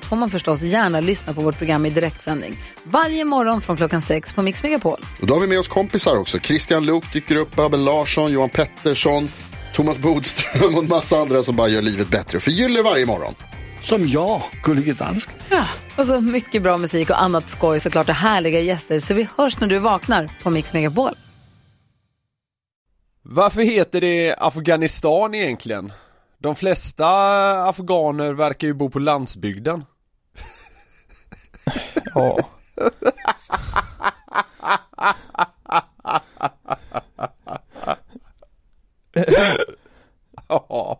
allt får man förstås gärna lyssna på vårt program i direktsändning. Varje morgon från klockan sex på Mix Megapol. Och då har vi med oss kompisar också. Christian Luuk dyker upp, Abel Larsson, Johan Pettersson, Thomas Bodström och en massa andra som bara gör livet bättre och förgyller varje morgon. Som jag, Gullige Dansken. Och så mycket bra musik och annat skoj såklart och härliga gäster. Så vi hörs när du vaknar på Mix Megapol. Varför heter det Afghanistan egentligen? De flesta afghaner verkar ju bo på landsbygden. Ja. Ja.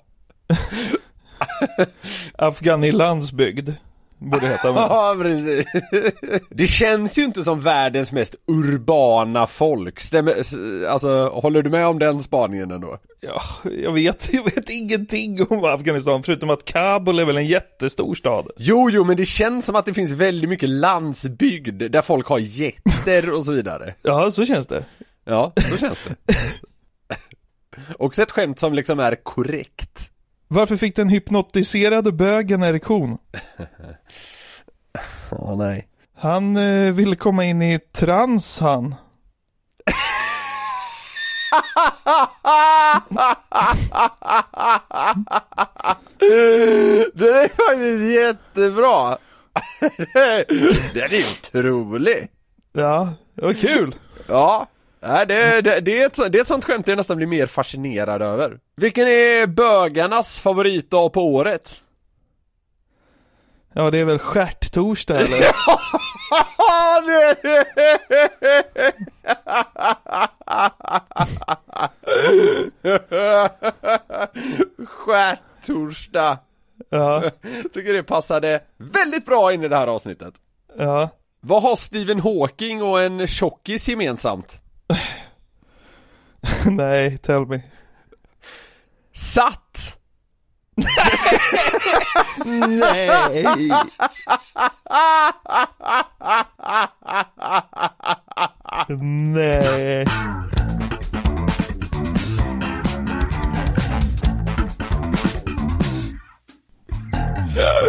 Afghani landsbygd. Borde heta men. Ja, precis. Det känns ju inte som världens mest urbana folk. Stämmer, alltså, håller du med om den spaningen ändå? Ja, jag vet, jag vet ingenting om Afghanistan förutom att Kabul är väl en jättestor stad. Jo, jo, men det känns som att det finns väldigt mycket landsbygd där folk har getter och så vidare. Ja, så känns det. Ja, så känns det. Också ett skämt som liksom är korrekt. Varför fick den hypnotiserade bögen erektion? Åh nej. Han eh, ville komma in i trans han. Det är faktiskt jättebra! Den är otrolig! Ja, det var kul. Ja, Nej, det, det, det, är ett, det är ett sånt skämt jag nästan blir mer fascinerad över. Vilken är bögarnas favoritdag på året? Ja, det är väl stjärttorsdag eller? Ja, det Skärtorsdag! Ja, Tycker det passade väldigt bra in i det här avsnittet. ja. Vad har Stephen Hawking och en tjockis gemensamt? Nej, tell me. Satt! Nej. Nej.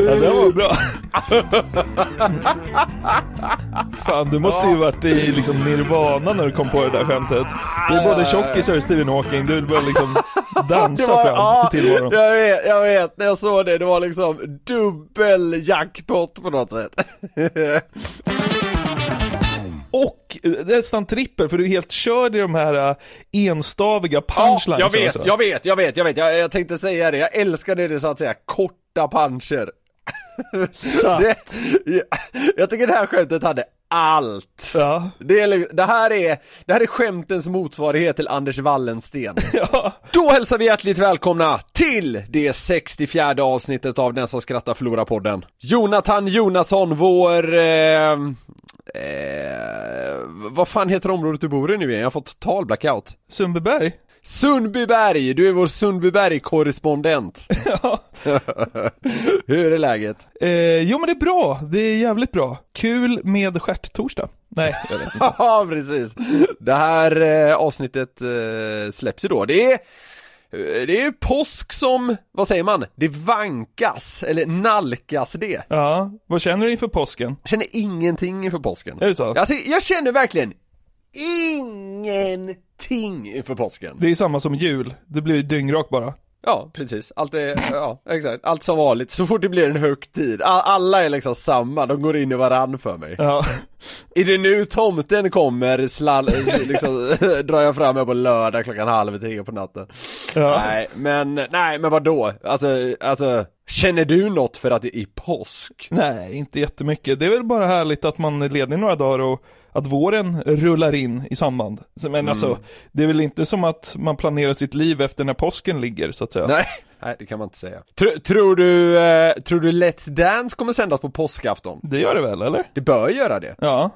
Ja, det var bra. Fan, du måste ju varit i liksom nirvana när du kom på det där skämtet. Det är både tjockisar och Stephen Hawking, du börjar liksom dansa var, fram ja, till tillvaron. jag vet, jag vet, när jag såg det, det var liksom dubbel jackpot på något sätt. Och eh, nästan trippel, för du är helt körd i de här eh, enstaviga punchlines jag vet, jag vet, jag vet, jag vet, jag, jag tänkte säga det, jag älskade det så att säga, korta puncher. Det, jag, tycker det här skämtet hade allt. Ja. Det, är, li- det, här är, det här är skämtens motsvarighet till Anders Wallensten. Ja. Då hälsar vi hjärtligt välkomna till det 64 avsnittet av Den som skrattar förlorar podden. Jonathan Jonasson, vår... Eh, eh, vad fan heter området du bor i nu igen? Jag har fått total blackout. Sundbyberg? Sundbyberg, du är vår Sundbyberg-korrespondent. Ja. Hur är läget? Eh, jo men det är bra, det är jävligt bra. Kul med stjärttorsdag. Nej, jag vet inte. Ja, precis. Det här eh, avsnittet eh, släpps ju då. Det är eh, det är påsk som, vad säger man? Det vankas, eller nalkas det. Ja, vad känner du inför påsken? Jag känner ingenting inför påsken. Är det så? Alltså, jag känner verkligen ingenting inför påsken. Det är samma som jul, det blir dyngrak bara. Ja, precis. Allt är, ja, exakt. Allt som vanligt. Så fort det blir en högtid, alla är liksom samma, de går in i varann för mig. Ja, Är det nu tomten kommer, slall, liksom, drar jag fram mig på lördag klockan halv tre på natten. ja. Nej, men, nej men vadå? Alltså, alltså, känner du något för att det är påsk? Nej, inte jättemycket. Det är väl bara härligt att man är ledig några dagar och att våren rullar in i samband. Men alltså, det är väl inte som att man planerar sitt liv efter när påsken ligger så att säga. Nej, nej det kan man inte säga. Tr tror du, eh, tror du Let's Dance kommer sändas på påskafton? Det gör det väl, eller? Det bör göra det. Ja.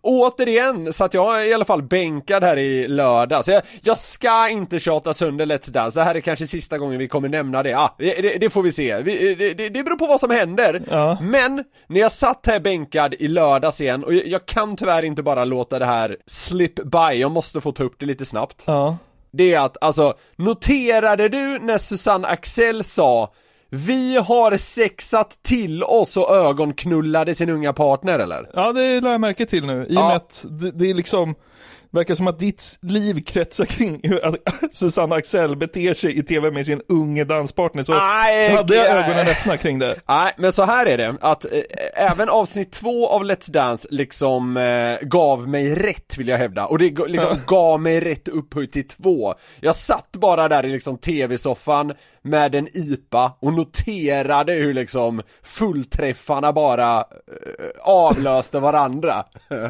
Återigen, så att jag i alla fall bänkad här i lördag. Så jag, jag ska inte tjata sönder Let's Dance, det här är kanske sista gången vi kommer nämna det. Ah, det, det får vi se, vi, det, det, det beror på vad som händer. Ja. Men, när jag satt här bänkad i lördags igen, och jag, jag kan tyvärr inte bara låta det här slip by, jag måste få ta upp det lite snabbt. Ja. Det är att, alltså, noterade du när Susanne Axel sa Vi har sexat till oss och ögonknullade sin unga partner eller? Ja, det la jag märke till nu. I och Ja. med att det, det är liksom, verkar som att ditt liv kretsar kring hur att Susanne Axel beter sig i tv med sin unge danspartner. Så Nej, hade jag ögonen öppna kring det. Nej, men så här är det, att eh, även avsnitt två av Let's Dance liksom eh, gav mig rätt vill jag hävda, och det liksom gav mig rätt upphöjt till två. Jag satt bara där i liksom tv-soffan med en IPA och noterade hur liksom fullträffarna bara eh, avlöste varandra.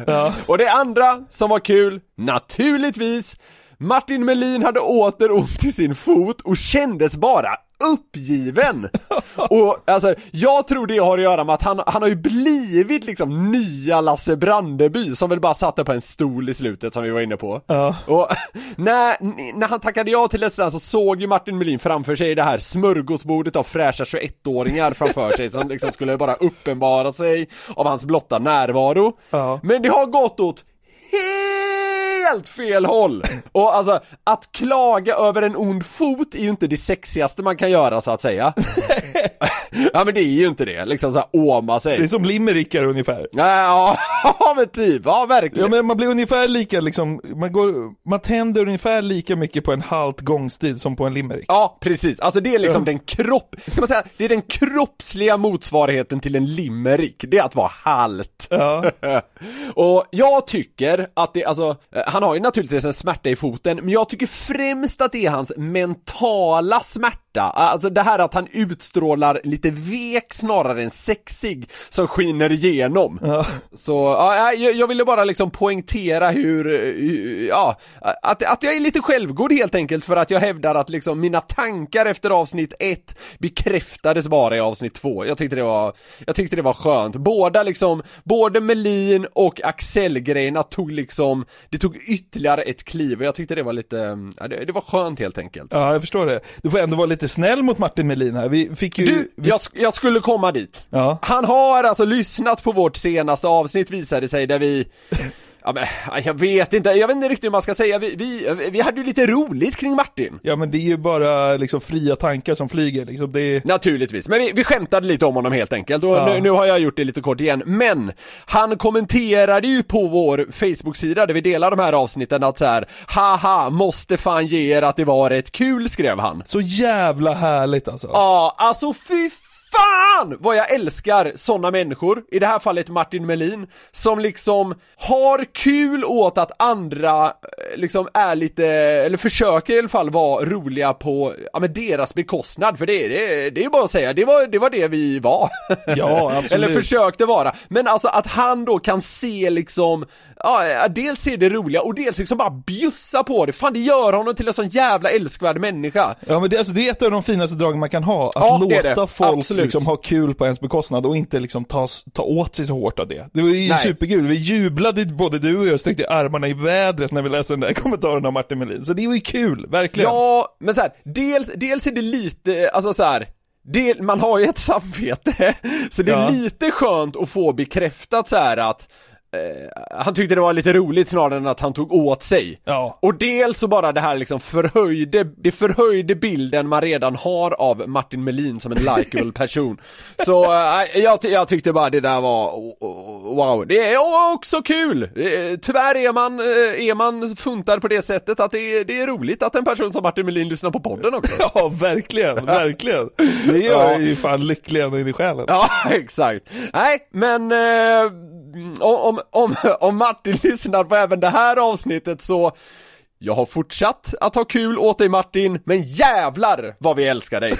Ja. och det andra som var kul, naturligtvis, Martin Melin hade åter ont i sin fot och kändes bara uppgiven! Och alltså, jag tror det har att göra med att han, han har ju blivit liksom nya Lasse Brandeby som väl bara satt där på en stol i slutet som vi var inne på. Ja. Och när, när han tackade ja till Let's Dance så såg ju Martin Melin framför sig det här smörgåsbordet av fräscha 21-åringar framför sig som liksom skulle bara uppenbara sig av hans blotta närvaro. Ja. Men det har gått åt helt fel håll! Och alltså, att klaga över en ond fot är ju inte det sexigaste man kan göra så att säga. ja men det är ju inte det, liksom såhär åma sig. Det är som limerickar ungefär. Ja, ja men typ, ja Ja verkligen. men man blir ungefär lika liksom, man går, man tänder ungefär lika mycket på en halt gångstil som på en limerick. Ja, precis. Alltså det är liksom den kropp, kan man säga, det är den kroppsliga motsvarigheten till en limerick. Det är att vara halt. Ja. och jag tycker att det, alltså, eh, han har ju naturligtvis en smärta i foten, men jag tycker främst att det är hans mentala smärta. Alltså det här att han utstrålar lite vek snarare än sexig, som skiner igenom. Ja. Så, ja, jag, jag ville bara liksom poängtera hur, ja, att, att jag är lite självgod helt enkelt för att jag hävdar att liksom mina tankar efter avsnitt ett bekräftades bara i avsnitt två. Jag tyckte det var, jag tyckte det var skönt. Båda liksom, både Melin och Axel-grejerna tog liksom, det tog ytterligare ett kliv och jag tyckte det var lite, ja, det, det var skönt helt enkelt. Ja, jag förstår det. Du får ändå vara lite snäll mot Martin Melin här. Vi fick ju... Du, vi... jag, jag skulle komma dit. Ja. Han har alltså lyssnat på vårt senaste avsnitt visade sig där vi Ja men, jag vet inte, jag vet inte riktigt hur man ska säga, vi, vi, vi hade ju lite roligt kring Martin. Ja men det är ju bara liksom fria tankar som flyger liksom. Det är... Naturligtvis, men vi, vi skämtade lite om honom helt enkelt. Och Ja. nu, nu har jag gjort det lite kort igen, men han kommenterade ju på vår Facebook-sida där vi delar de här avsnitten att så här, haha, måste fan ge er att det var rätt kul skrev han. Så jävla härligt alltså. Ja, alltså fy fan vad jag älskar såna människor, i det här fallet Martin Melin, som liksom har kul åt att andra eh, liksom är lite, eller försöker i alla fall vara roliga på, ja men deras bekostnad, för det, det, det är bara att säga, det var, det var det vi var. Ja, absolut. eller försökte vara, men alltså att han då kan se liksom, ja, dels se det roliga och dels liksom bara bjussa på det, fan det gör honom till en sån jävla älskvärd människa. Ja men det, alltså, det är ett av de finaste dragen man kan ha, att Ja, låta folk Absolut. Liksom ha kul på ens bekostnad och inte liksom ta, ta åt sig så hårt av det. Det var ju Nej. superkul, vi jublade både du och jag sträckte armarna i vädret när vi läste den där kommentaren av Martin Melin, så det var ju kul, verkligen. Ja, men så här, dels, dels är det lite, alltså så här. Del, man har ju ett samvete, så det är Ja. lite skönt att få bekräftat så här att han tyckte det var lite roligt snarare än att han tog åt sig. Ja. Och dels så bara det här liksom förhöjde, det förhöjde bilden man redan har av Martin Melin som en likeable person. Så äh, jag, jag tyckte bara det där var, wow, det är också kul! Eh, Tyvärr är man, eh, är man funtad på det sättet att det är, det är roligt att en person som Martin Melin lyssnar på podden också. Ja, verkligen, verkligen. Det gör Ja. ju fan lycklig ända in i själen. Ja, exakt. Nej, men eh, om, om, om Martin lyssnar på även det här avsnittet så jag har fortsatt att ha kul åt dig Martin, men jävlar vad vi älskar dig!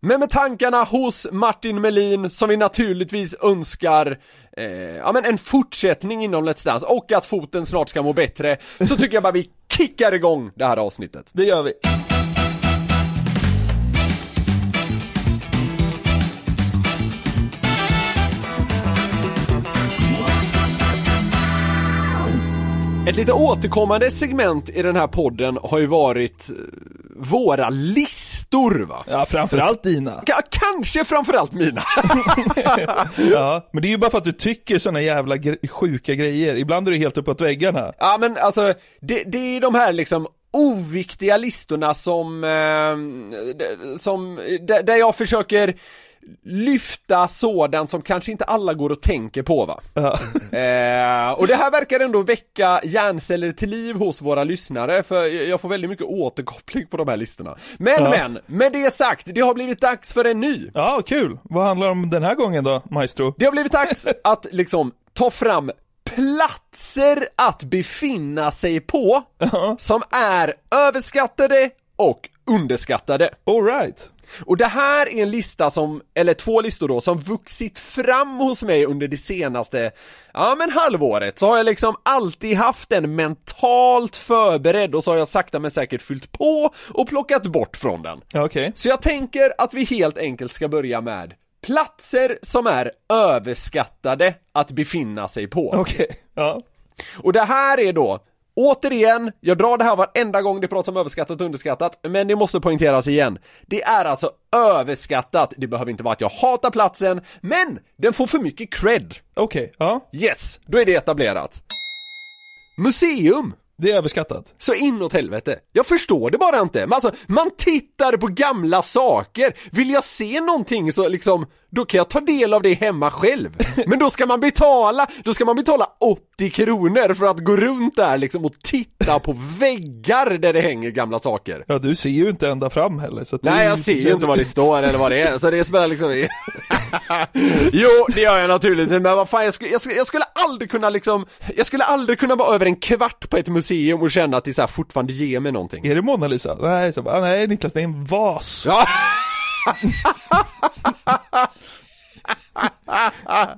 men med tankarna hos Martin Melin som vi naturligtvis önskar eh, ja, men en fortsättning inom Let's Dance och att foten snart ska må bättre så tycker jag bara vi kickar igång det här avsnittet. Det gör vi. Ett lite återkommande segment i den här podden har ju varit eh, våra listor va? Ja, framförallt dina. Ka- kanske framförallt mina. Ja, men det är ju bara för att du tycker såna jävla gre- sjuka grejer. Ibland är du helt uppåt väggarna. Ja men alltså, det, det är de här liksom oviktiga listorna som, eh, som, där jag försöker lyfta sådant som kanske inte alla går och tänker på va. Eh, och det här verkar ändå väcka hjärnceller till liv hos våra lyssnare för jag får väldigt mycket återkoppling på de här listorna. Men men, med det sagt, det har blivit dags för en ny. Ja, kul. Vad handlar det om den här gången då, maestro? Det har blivit dags att liksom ta fram platser att befinna sig på som är överskattade och underskattade. Alright. Och det här är en lista som, eller två listor då, som vuxit fram hos mig under det senaste, ja men halvåret, så har jag liksom alltid haft den mentalt förberedd och så har jag sakta men säkert fyllt på och plockat bort från den. Okej. Så jag tänker att vi helt enkelt ska börja med platser som är överskattade att befinna sig på. Okej. Ja. Och det här är då Återigen, jag drar det här varenda gång det pratas om överskattat och underskattat, men det måste poängteras igen. Det är alltså överskattat, det behöver inte vara att jag hatar platsen, men den får för mycket cred. Okej. Ja. Yes, då är det etablerat. Museum! Det är överskattat. Så inåt helvete. Jag förstår det bara inte. Men alltså, man tittar på gamla saker. Vill jag se någonting så liksom, då kan jag ta del av det hemma själv. Men då ska man betala, då ska man betala 80 kronor för att gå runt där liksom och titta på väggar där det hänger gamla saker. Ja, du ser ju inte ända fram heller. Så att Nej jag ser ju inte vad det står eller vad det är, så det spelar liksom Jo, det gör jag naturligtvis, men vad fan jag skulle, jag skulle, jag skulle aldrig kunna liksom Jag skulle aldrig kunna vara över en kvart på ett museum och känna att det så här fortfarande ger mig någonting Är det Mona Lisa? Nej, så bara, nej Niklas, det är en vas. Ja,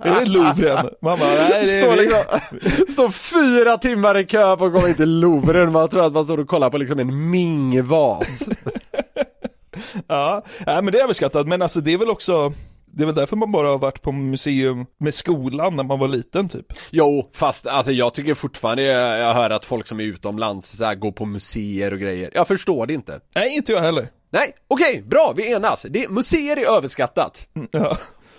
Är det Louvren? Man bara, nej det står är liksom, står fyra timmar i kö för att komma in till Louvren, man tror att man står och kollar på liksom en Ming-vas Ja, nej, men det är överskattat. Men alltså det är väl också, det är väl därför man bara har varit på museum med skolan när man var liten typ. Jo, fast alltså jag tycker fortfarande, jag, jag hör att folk som är utomlands så här, går på museer och grejer, jag förstår det inte Nej, inte jag heller. Nej, okej, bra, vi enas. Det, museer är överskattat. Ja.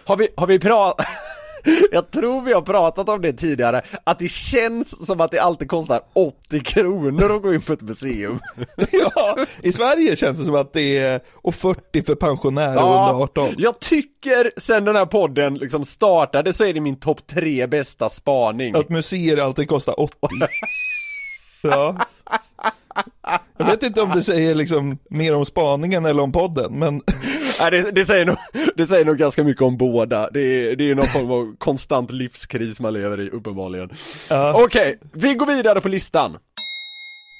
Har vi, har vi pratat... Jag tror vi har pratat om det tidigare, att det känns som att det alltid kostar 80 kronor att gå in på ett museum. ja, i Sverige känns det som att det är, och 40 för pensionärer under 18. jag tycker sen den här podden liksom startade så är det min topp tre bästa spaning. Att museer alltid kostar 80. Ja. Jag vet inte om det säger liksom mer om spaningen eller om podden, men Nej, det, det, säger nog, det säger nog ganska mycket om båda. Det är, det är någon form av konstant livskris man lever i, uppenbarligen. Ja. Okej, vi går vidare på listan.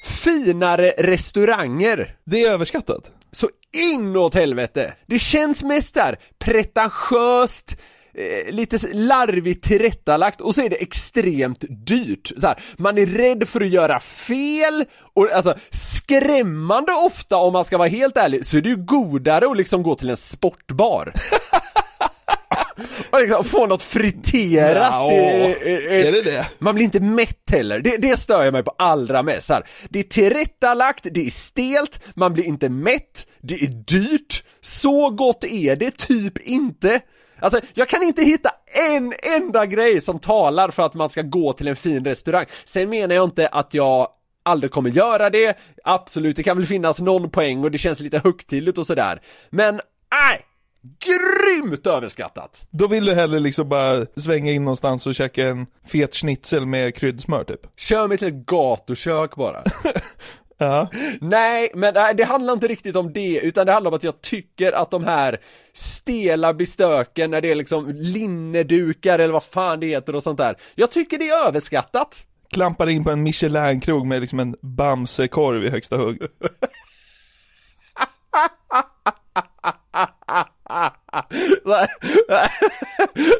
Finare restauranger. det är överskattat. Så inåt helvete! Det känns mest där pretentiöst, eh, lite larvigt tillrättalagt och så är det extremt dyrt. Så här, man är rädd för att göra fel och alltså skrämmande ofta om man ska vara helt ärlig så är det ju godare att liksom gå till en sportbar. och liksom få något friterat. Ja, i- är det det? man blir inte mätt heller, det, det stör jag mig på allra mest här. Det är tillrättalagt, det är stelt, man blir inte mätt, det är dyrt, så gott är det typ inte. Alltså, jag kan inte hitta en enda grej som talar för att man ska gå till en fin restaurang. Sen menar jag inte att jag aldrig kommer göra det, absolut, det kan väl finnas någon poäng och det känns lite högtidligt och sådär. Men, nej! Grymt överskattat! Då vill du hellre liksom bara svänga in någonstans och käka en fet schnitzel med kryddsmör typ. Kör mig till ett gatukök bara. Ja. Nej, men nej, det handlar inte riktigt om det, utan det handlar om att jag tycker att de här stela bestöken när det är liksom linnedukar eller vad fan det heter och sånt där. Jag tycker det är överskattat. Klampar in på en Michelin-krog med liksom en Bamse-korv i högsta hugg.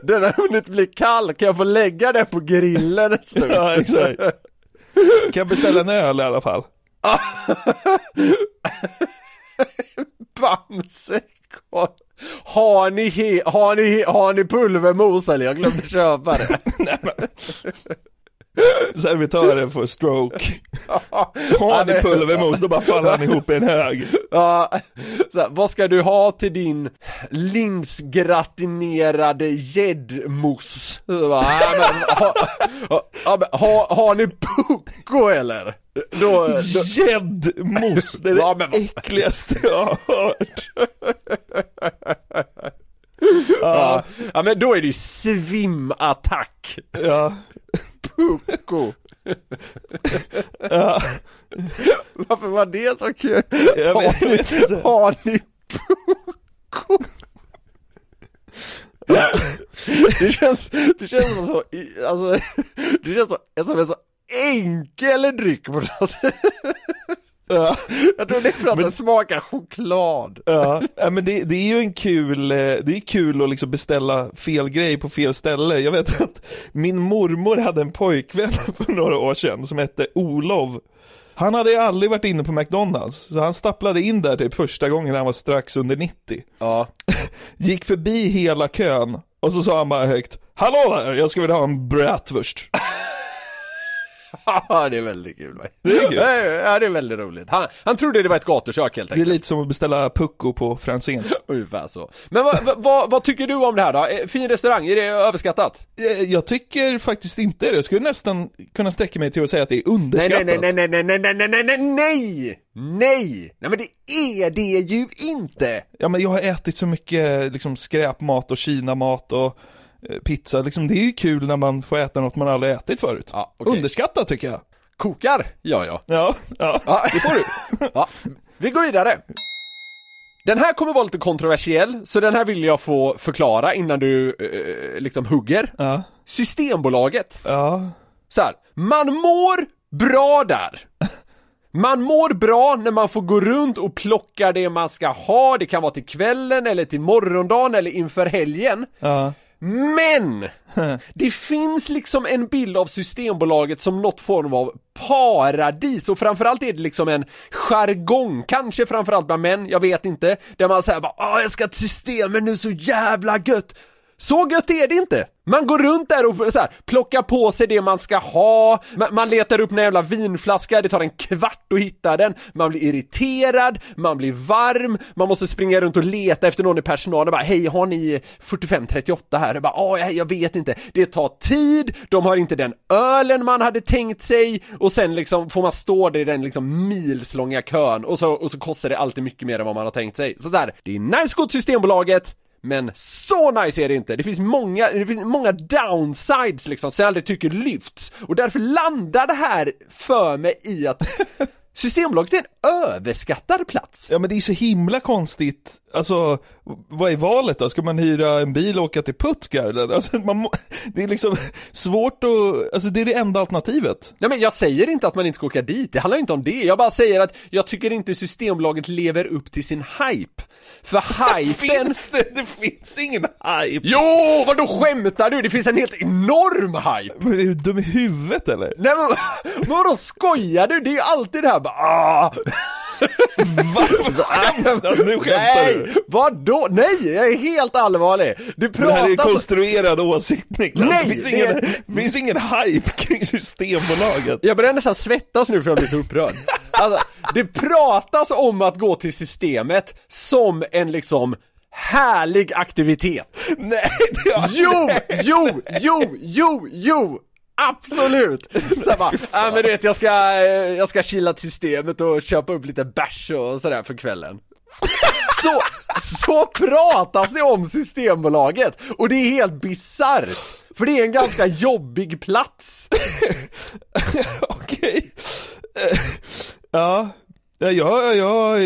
Den har hunnit bli kall, kan jag få lägga den på grillen en stund? Ja, exakt. Kan beställa en öl i alla fall. Bamsekorv. Har ni, he- har ni, har ni pulvermos eller? Jag glömde köpa det. servitören får stroke. Har ni pulvermos, då bara faller han ihop i en hög. Ja, så här, vad ska du ha till din linsgratinerade bara, "Ja, ha, ha, ha, har ni pucko eller? Då, då, Gäddmos, det är det Ja, vad- äckligaste jag har hört. ja, ja men då är det ju svimattack, Ja, pucko ja. Varför var det så kul? Jag vet, jag vet inte. Har ni pucko? Det känns, det känns som så, alltså, det känns så, som en så enkel dryck på något sätt. Ja. Jag tror det är för att den smakar choklad. Ja, ja men det, det är ju en kul, eh, det är kul att liksom beställa fel grej på fel ställe. Jag vet att min mormor hade en pojkvän för några år sedan som hette Olov. Han hade aldrig varit inne på McDonalds, så han stapplade in där typ första gången när han var strax under 90. Ja. Gick förbi hela kön och så sa han bara högt Hallå där, jag skulle vilja ha en bratwurst. Det är väldigt kul. va? Det är kul. Ja, det är väldigt roligt. Han, han trodde det var ett gatukök helt Det är enkelt. lite som att beställa pucko på Franzéns. Ungefär så. Men vad, vad- vad, tycker du om det här då? Eh, Fin restaurang, är det överskattat? Eh, Jag tycker faktiskt inte det, jag skulle nästan kunna sträcka mig till att säga att det är underskattat. nej, nej, nej, nej, nej, nej, nej, nej, nej, nej! Nej! Nej men det är det ju inte! Ja men jag har ätit så mycket liksom skräpmat och kinamat och pizza, liksom det är ju kul när man får äta något man aldrig ätit förut. Ja, okej. Underskattat tycker jag. Kokar? Ja, ja. Ja, ja, Ja. det får du. ja. Vi går vidare. Den här kommer vara lite kontroversiell, så den här vill jag få förklara innan du eh, liksom hugger. Ja, Systembolaget. ja, Så här, man mår bra där. Man mår bra när man får gå runt och plocka det man ska ha, det kan vara till kvällen eller till morgondagen eller inför helgen. ja. Men! Det finns liksom en bild av Systembolaget som något form av paradis och framförallt är det liksom en jargong, kanske framförallt bland män, jag vet inte, där man säger bara Åh, jag ska till Systemet nu, så jävla gött! Så gött är det inte! Man går runt där och så här, plockar på sig det man ska ha, man, man letar upp en jävla vinflaska, det tar en kvart att hitta den, man blir irriterad, man blir varm, man måste springa runt och leta efter någon i personalen. Bara Hej, har ni 4538 här? Och bara, ja, jag, vet inte, det tar tid, de har inte den ölen man hade tänkt sig. Och sen liksom får man stå där i den liksom milslånga kön. Och så, och så kostar det alltid mycket mer än vad man har tänkt sig. Så där, det är nice gott, Systembolaget, men så nice är det inte. Det finns många, det finns många downsides liksom som jag aldrig tycker lyfts. Och därför landar det här för mig i att Systembolaget är en överskattad plats. Ja men det är så himla konstigt, alltså vad är valet då? Ska man hyra en bil och åka till Puttgarden? Alltså, man det är liksom svårt att, alltså det är det enda alternativet. Nej men jag säger inte att man inte ska åka dit, det handlar inte om det. Jag bara säger att jag tycker inte Systembolaget lever upp till sin hype. För hypen... Finns det? Det finns ingen hype! Jo, vadå skämtar du? Det finns en helt enorm hype! Men är du dum i huvudet eller? Nej men vadå skojar du? Det är ju alltid det här bara ah. Skämtar du? Nu skämtar Nej, du! vadå? Nej, jag är helt allvarlig! Du Det här är pratar så... konstruerad åsikt Niklas. Nej, det finns, ingen, det finns ingen hype kring Systembolaget. Jag börjar nästan svettas nu för att jag blir så upprörd. Alltså, det pratas om att gå till systemet som en liksom härlig aktivitet. Nej, det har Jo, jo, jo, jo, jo! Absolut! Så bara, ja men du vet jag ska, jag ska chilla till systemet och köpa upp lite bärs och sådär för kvällen. Så, så pratas det om Systembolaget! Och det är helt bisarrt! För det är en ganska jobbig plats. Okej. Eh, Ja. Ja, jag, jag,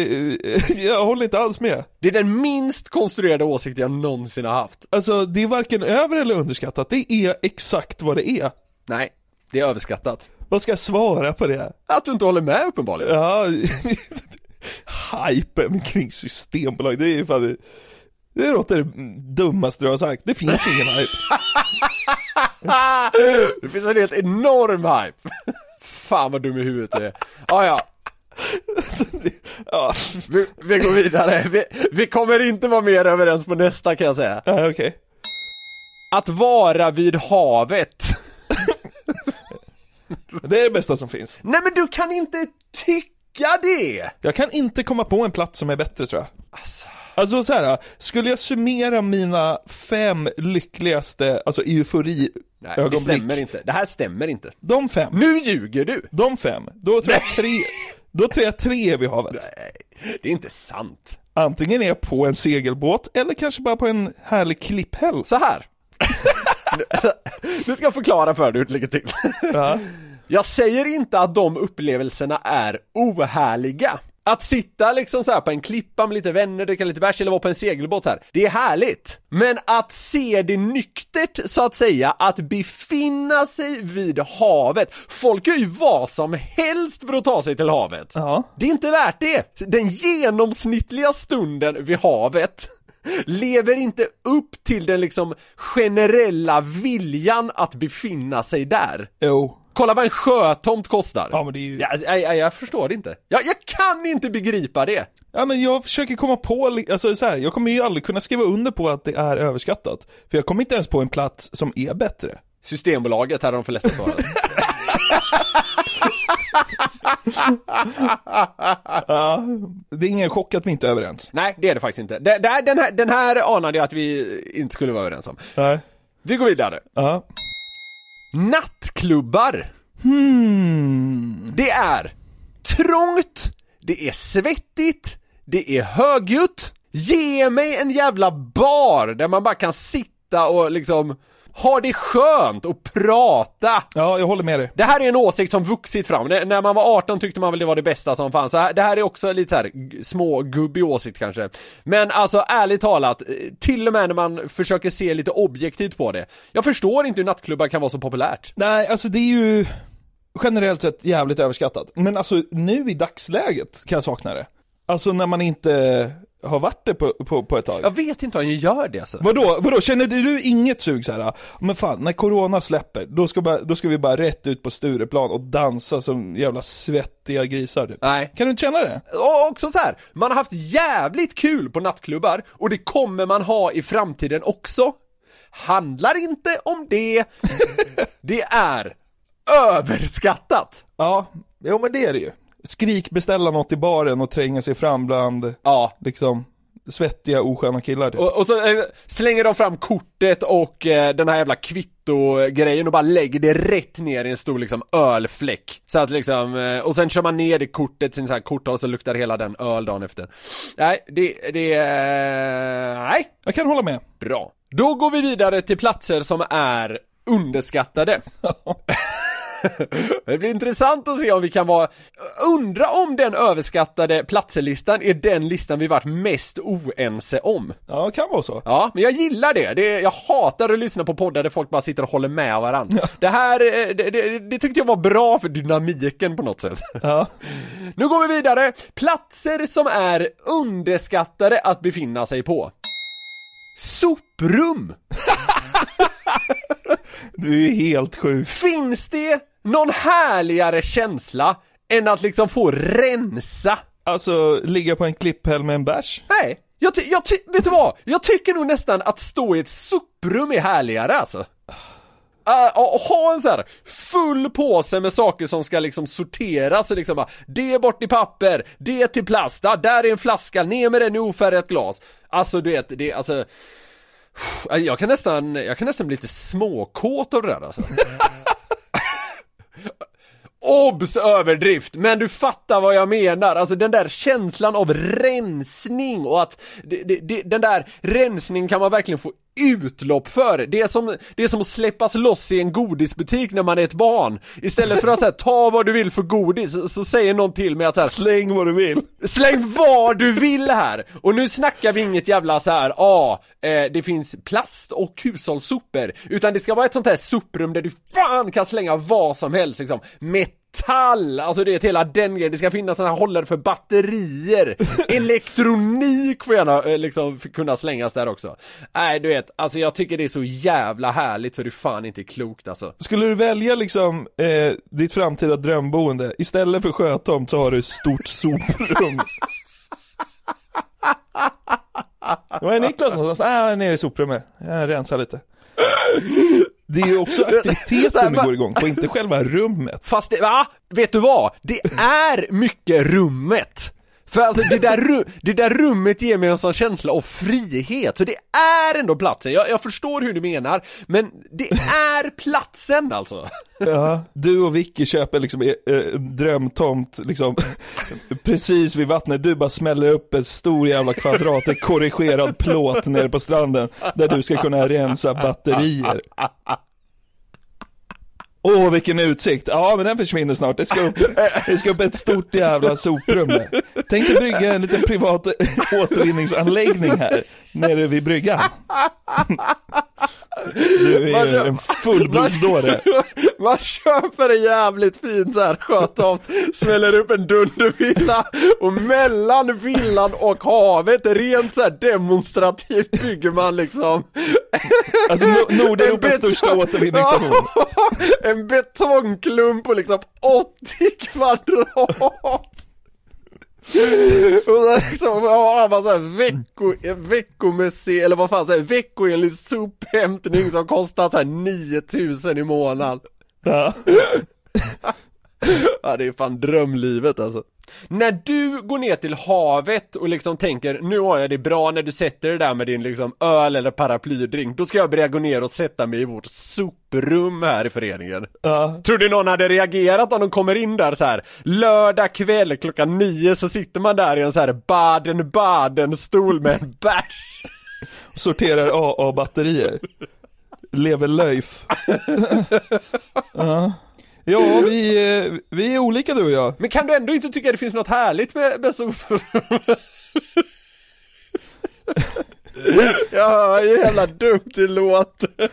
jag håller inte alls med. Det är den minst konstruerade åsikt jag någonsin har haft. Alltså, det är varken över eller underskattat. Det är exakt vad det är. Nej, det är överskattat. Vad ska jag svara på det? Att du inte håller med uppenbarligen. Ja, hypen kring Systembolag, det är ju fan det, låter det dummaste du har sagt. Det finns ingen hype. Det finns en helt enorm hype. Fan vad dum i huvudet du är. Ah, ja, Ja, vi, vi går vidare. Vi, vi kommer inte vara mer överens på nästa kan jag säga. ja okej. Att vara vid havet. Det är det bästa som finns. Nej men du kan inte tycka det! Jag kan inte komma på en plats som är bättre tror jag. Alltså, Alltså så här, skulle jag summera mina fem lyckligaste, alltså eufori nej, det stämmer inte. Det här stämmer inte. De fem, Nu ljuger du! de fem, då tror jag tre, då tror jag tre är vid havet. Nej, det är inte sant. Antingen är jag på en segelbåt eller kanske bara på en härlig klipphäll. Så här. nu ska jag förklara för dig hur det ligger till. Ja. Jag säger inte att de upplevelserna är ohärliga. Att sitta liksom så på en klippa med lite vänner, dricka lite bärs eller vara på en segelbåt här, det är härligt. Men att se det nyktert, så att säga, att befinna sig vid havet. Folk gör ju vad som helst för att ta sig till havet. Ja. Det är inte värt det! Den genomsnittliga stunden vid havet lever inte upp till den liksom generella viljan att befinna sig där. Jo. Kolla vad en sjötomt kostar! Ja men det är ju... Alltså, jag, jag, jag förstår det inte. Jag, jag kan inte begripa det! Ja men jag försöker komma på, alltså så här, jag kommer ju aldrig kunna skriva under på att det är överskattat. För jag kommer inte ens på en plats som är bättre. Systembolaget, har de flesta svarat. Ja, det är ingen chock att vi inte är överens. Nej, det är det faktiskt inte. Här- den, här, den här anade jag att vi inte skulle vara överens om. Nej. Vi går vidare. Ja. Nattklubbar. Hmm. Det är trångt, det är svettigt, det är högljutt. Ge mig en jävla bar där man bara kan sitta och liksom ha det skönt och prata. Ja, jag håller med dig. Det här är en åsikt som vuxit fram. När man var 18 tyckte man väl det var det bästa som fanns. Så här, det här är också lite så här g- små gubbig åsikt kanske. Men alltså ärligt talat, eh, till och med när man försöker se lite objektivt på det. Jag förstår inte hur nattklubbar kan vara så populärt. Nej, alltså det är ju generellt sett jävligt överskattat. Men alltså nu i dagsläget kan jag sakna det. Alltså när man inte har varit det på, på, på ett tag. Jag vet inte om jag gör det alltså. Vadå, vadå, känner du inget sug så här? Men fan, när corona släpper, då ska, bara, då ska vi bara rätt ut på Stureplan och dansa som jävla svettiga grisar typ. Nej. Kan du inte känna det? Och också så här, man har haft jävligt kul på nattklubbar och det kommer man ha i framtiden också. Handlar inte om det. det är överskattat. Ja, jo men det är det ju. Skrikbeställa något i baren och tränga sig fram bland, Ja. liksom, svettiga osköna killar typ. Och, och så eh, slänger de fram kortet och eh, den här jävla kvitto-grejen och bara lägger det rätt ner i en stor liksom ölfläck. Så att liksom, eh, och sen kör man ner det kortet, sin så här kort och så luktar hela den öl dagen efter. Nej, det, det, eh, nej. Jag kan hålla med. Bra. Då går vi vidare till platser som är underskattade. Det blir intressant att se om vi kan vara, undra om den överskattade platserlistan är den listan vi varit mest oense om. Ja, det kan vara så. Ja, men jag gillar det. det. Jag hatar att lyssna på poddar där folk bara sitter och håller med varandra. Det här, eh, det, det, det tyckte jag var bra för dynamiken på något sätt. Ja. Nu går vi vidare. Platser som är underskattade att befinna sig på. Soprum! Du är helt sjuk. Finns det någon härligare känsla än att liksom få rensa? Alltså, ligga på en klipphäll med en bärs? Nej, jag, ty- jag ty- vet du vad? Jag tycker nog nästan att stå i ett soprum är härligare alltså. Uh, och ha en så här full påse med saker som ska liksom sorteras och liksom bara, det bort i papper, det till plast, ah, där är en flaska, ner med den i ofärgat glas. Alltså du vet, det är alltså jag kan nästan, jag kan nästan bli lite småkåt av det där alltså. Obs överdrift, men du fattar vad jag menar, alltså den där känslan av rensning och att det, det, det, den där rensning kan man verkligen få utlopp för. Det är, som, det är som att släppas loss i en godisbutik när man är ett barn. Istället för att säga ta vad du vill för godis, så, säger någon till mig att så här, Släng vad du vill. Släng vad du vill här! Och nu snackar vi inget jävla så här, ja, ah, eh, det finns plast och hushållssopor. Utan det ska vara ett sånt här soprum där du fan kan slänga vad som helst liksom. Metall, alltså det är hela den grejen. Det ska finnas såna här hållare för batterier. Elektronik får gärna eh, liksom kunna slängas där också. Nej, du vet, alltså jag tycker det är så jävla härligt så det fan inte är klokt alltså. Skulle du välja liksom eh, ditt framtida drömboende, istället för sjötomt så har du ett stort soprum. Var är Niklas någonstans? Ah, nere i soprummet. Jag rensar lite. Det är ju också aktiviteten vi går igång på, inte själva rummet. Fast det, va? Vet du vad? Det är mycket rummet! För alltså det där, ru- det där rummet ger mig en sån känsla av frihet, så det är ändå platsen, jag, jag förstår hur du menar, men det är platsen alltså! Ja, du och Vicky köper liksom eh, en drömtomt liksom precis vid vattnet, du bara smäller upp en stor jävla kvadrat, korrigerad plåt nere på stranden där du ska kunna rensa batterier. Åh vilken utsikt, ja men den försvinner snart, det ska upp, eh, det ska upp ett stort jävla soprum där. Tänk dig brygga en liten privat återvinningsanläggning här, nere vid bryggan. Du är ju en fullblodsdåre. Man köper en jävligt fin så här sjötomt, smäller upp en dundervilla och mellan villan och havet, rent så här demonstrativt bygger man liksom Alltså Nor- Nordeuropas största återvinningsstation. En betongklump på liksom 80 kvadrat och så liksom har man såhär vecko, veckomässig, eller vad fan säger veckoenlig sophämtning som kostar såhär 9000 i månaden Ja. Ja det är fan drömlivet alltså När du går ner till havet och liksom tänker nu har jag det bra när du sätter det där med din liksom öl eller paraplydrink Då ska jag börja gå ner och sätta mig i vårt soprum här i föreningen Ja. Tror du någon hade reagerat om de kommer in där så här lördag kväll klockan nio så sitter man där i en så här Baden-Baden stol med en bärs Sorterar AA-batterier. Lever löjf. ja. Ja, vi, eh, vi är olika du och jag. Men kan du ändå inte tycka det finns något härligt med, med ju hur jävla dumt det låter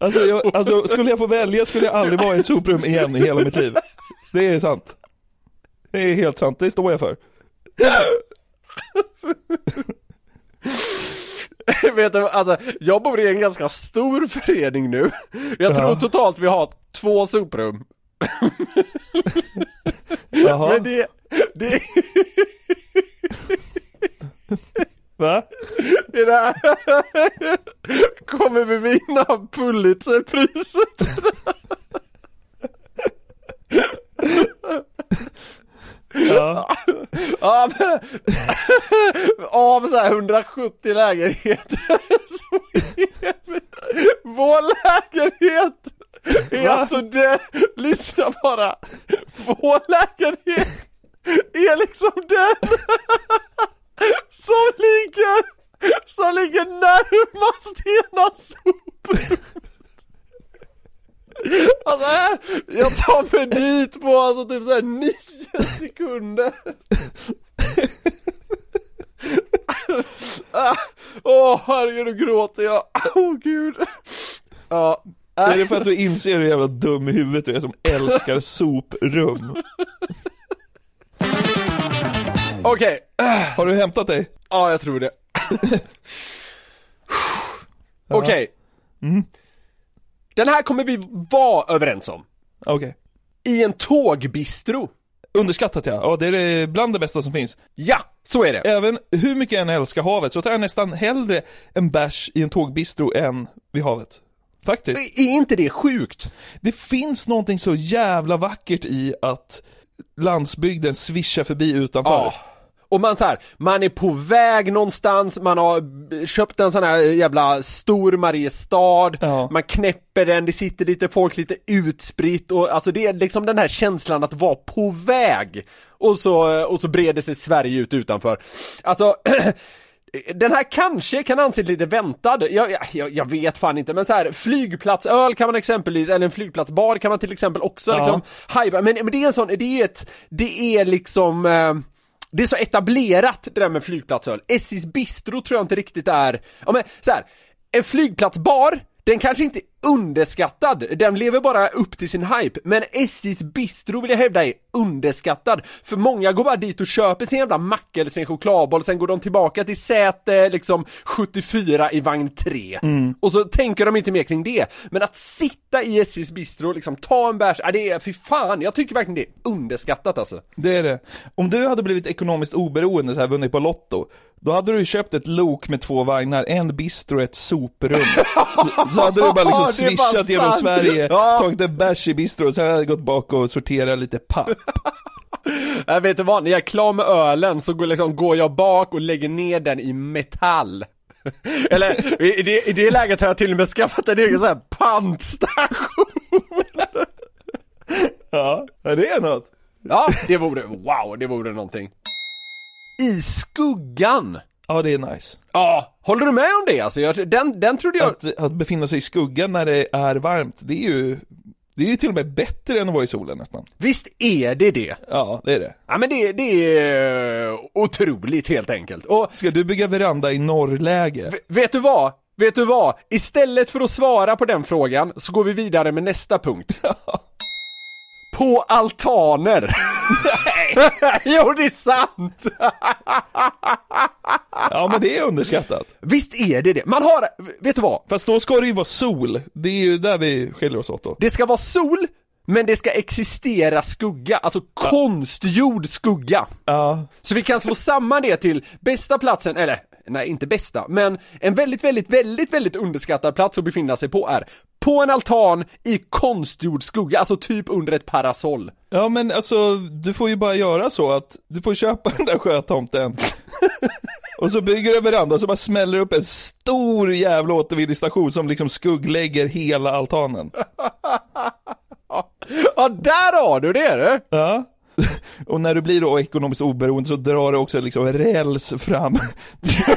Alltså, jag, alltså, skulle jag få välja skulle jag aldrig vara i ett soprum igen i hela mitt liv. Det är sant. Det är helt sant, det står jag för. Vet du, alltså jag bor i en ganska stor förening nu Jag tror Ja. totalt vi har två soprum Jaha, Men det, det, va? det där Kommer vi vinna Pulitzerpriset? Ja. Ja men, av så här 170 lägenheter så är vår lägenhet är Va? alltså det, lyssna bara, vår lägenhet är liksom den som ligger, som ligger närmast ena soprum. Alltså jag tar mig dit på alltså typ såhär nio sekunder. Åh herregud, nu gråter jag, åh gud. Ja, Är det för att du inser hur jävla dum i huvudet du är som älskar soprum? okej, Har du hämtat dig? ja jag tror det Okej Den här kommer vi vara överens om Okej. I en tågbistro Underskattat ja, ja det är det bland det bästa som finns. Ja, så är det Även hur mycket jag än älskar havet så tar jag nästan hellre en bärs i en tågbistro än vid havet. Faktiskt. Är inte det sjukt? Det finns någonting så jävla vackert i att landsbygden svischar förbi utanför. Ja. Och man så här, man är på väg någonstans, man har köpt en sån här jävla stor Mariestad, Ja. man knäpper den, det sitter lite folk lite utspritt och alltså det är liksom den här känslan att vara på väg. Och så, och så breder sig Sverige ut utanför. Alltså Den här kanske kan anses lite väntad, jag, jag, jag vet fan inte men så här, flygplatsöl kan man exempelvis, eller en flygplatsbar kan man till exempel också Ja. liksom hypa, men, men det är en sån, det är ett, det är liksom eh, det är så etablerat det där med flygplatsöl. SJs bistro tror jag inte riktigt är, ja men så här, en flygplatsbar, den kanske inte underskattad, den lever bara upp till sin hype, men SJs bistro vill jag hävda är underskattad, för många går bara dit och köper sin jävla macka eller sin chokladboll, sen går de tillbaka till säte liksom 74 i vagn 3, och så tänker de inte mer kring det, men att sitta i SJs bistro, liksom ta en bärs, ja det är, fy fan, jag tycker verkligen det är underskattat alltså. Det är det. Om du hade blivit ekonomiskt oberoende så här vunnit på Lotto, då hade du ju köpt ett lok med två vagnar, en bistro och ett soprum. Så, så hade du bara liksom swishat genom. Sverige, Ja. tagit en bärs i bistro och sen hade jag gått bak och sorterat lite papp. Jag vet du vad, när jag är klar med ölen så går, liksom, går jag bak och lägger ner den i metall. Eller i det, i det läget har jag till och med skaffat en egen sån här pantstation. Ja, ja det är något. Ja, det vore, wow, det vore någonting. I skuggan. Ja, det är nice. Ja, håller du med om det alltså? Jag, den, den trodde jag... Att, att befinna sig i skuggan när det är varmt, det är ju, det är ju till och med bättre än att vara i solen nästan. Visst är det det? Ja, det är det. Ja men det, det är otroligt helt enkelt. Och Ska du bygga veranda i norrläge? vet du vad? Vet du vad? Istället för att svara på den frågan så går vi vidare med nästa punkt. På altaner. jo det är sant! Ja, men det är underskattat. Visst är det det. Man har, vet du vad? Fast då ska det ju vara sol. Det är ju där vi skiljer oss åt då. Det ska vara sol, men det ska existera skugga, alltså konstgjord skugga. Ja, Så vi kan slå samman det till bästa platsen, eller nej inte bästa, men en väldigt, väldigt, väldigt, väldigt underskattad plats att befinna sig på är på en altan i konstgjord skugga, alltså typ under ett parasoll. ja men alltså du får ju bara göra så att du får köpa den där sjötomten och så bygger du en veranda så bara smäller upp en stor jävla återvinningsstation som liksom skugglägger hela altanen. Ja, där har du det du! Ja. Och när du blir då ekonomiskt oberoende så drar du också liksom räls fram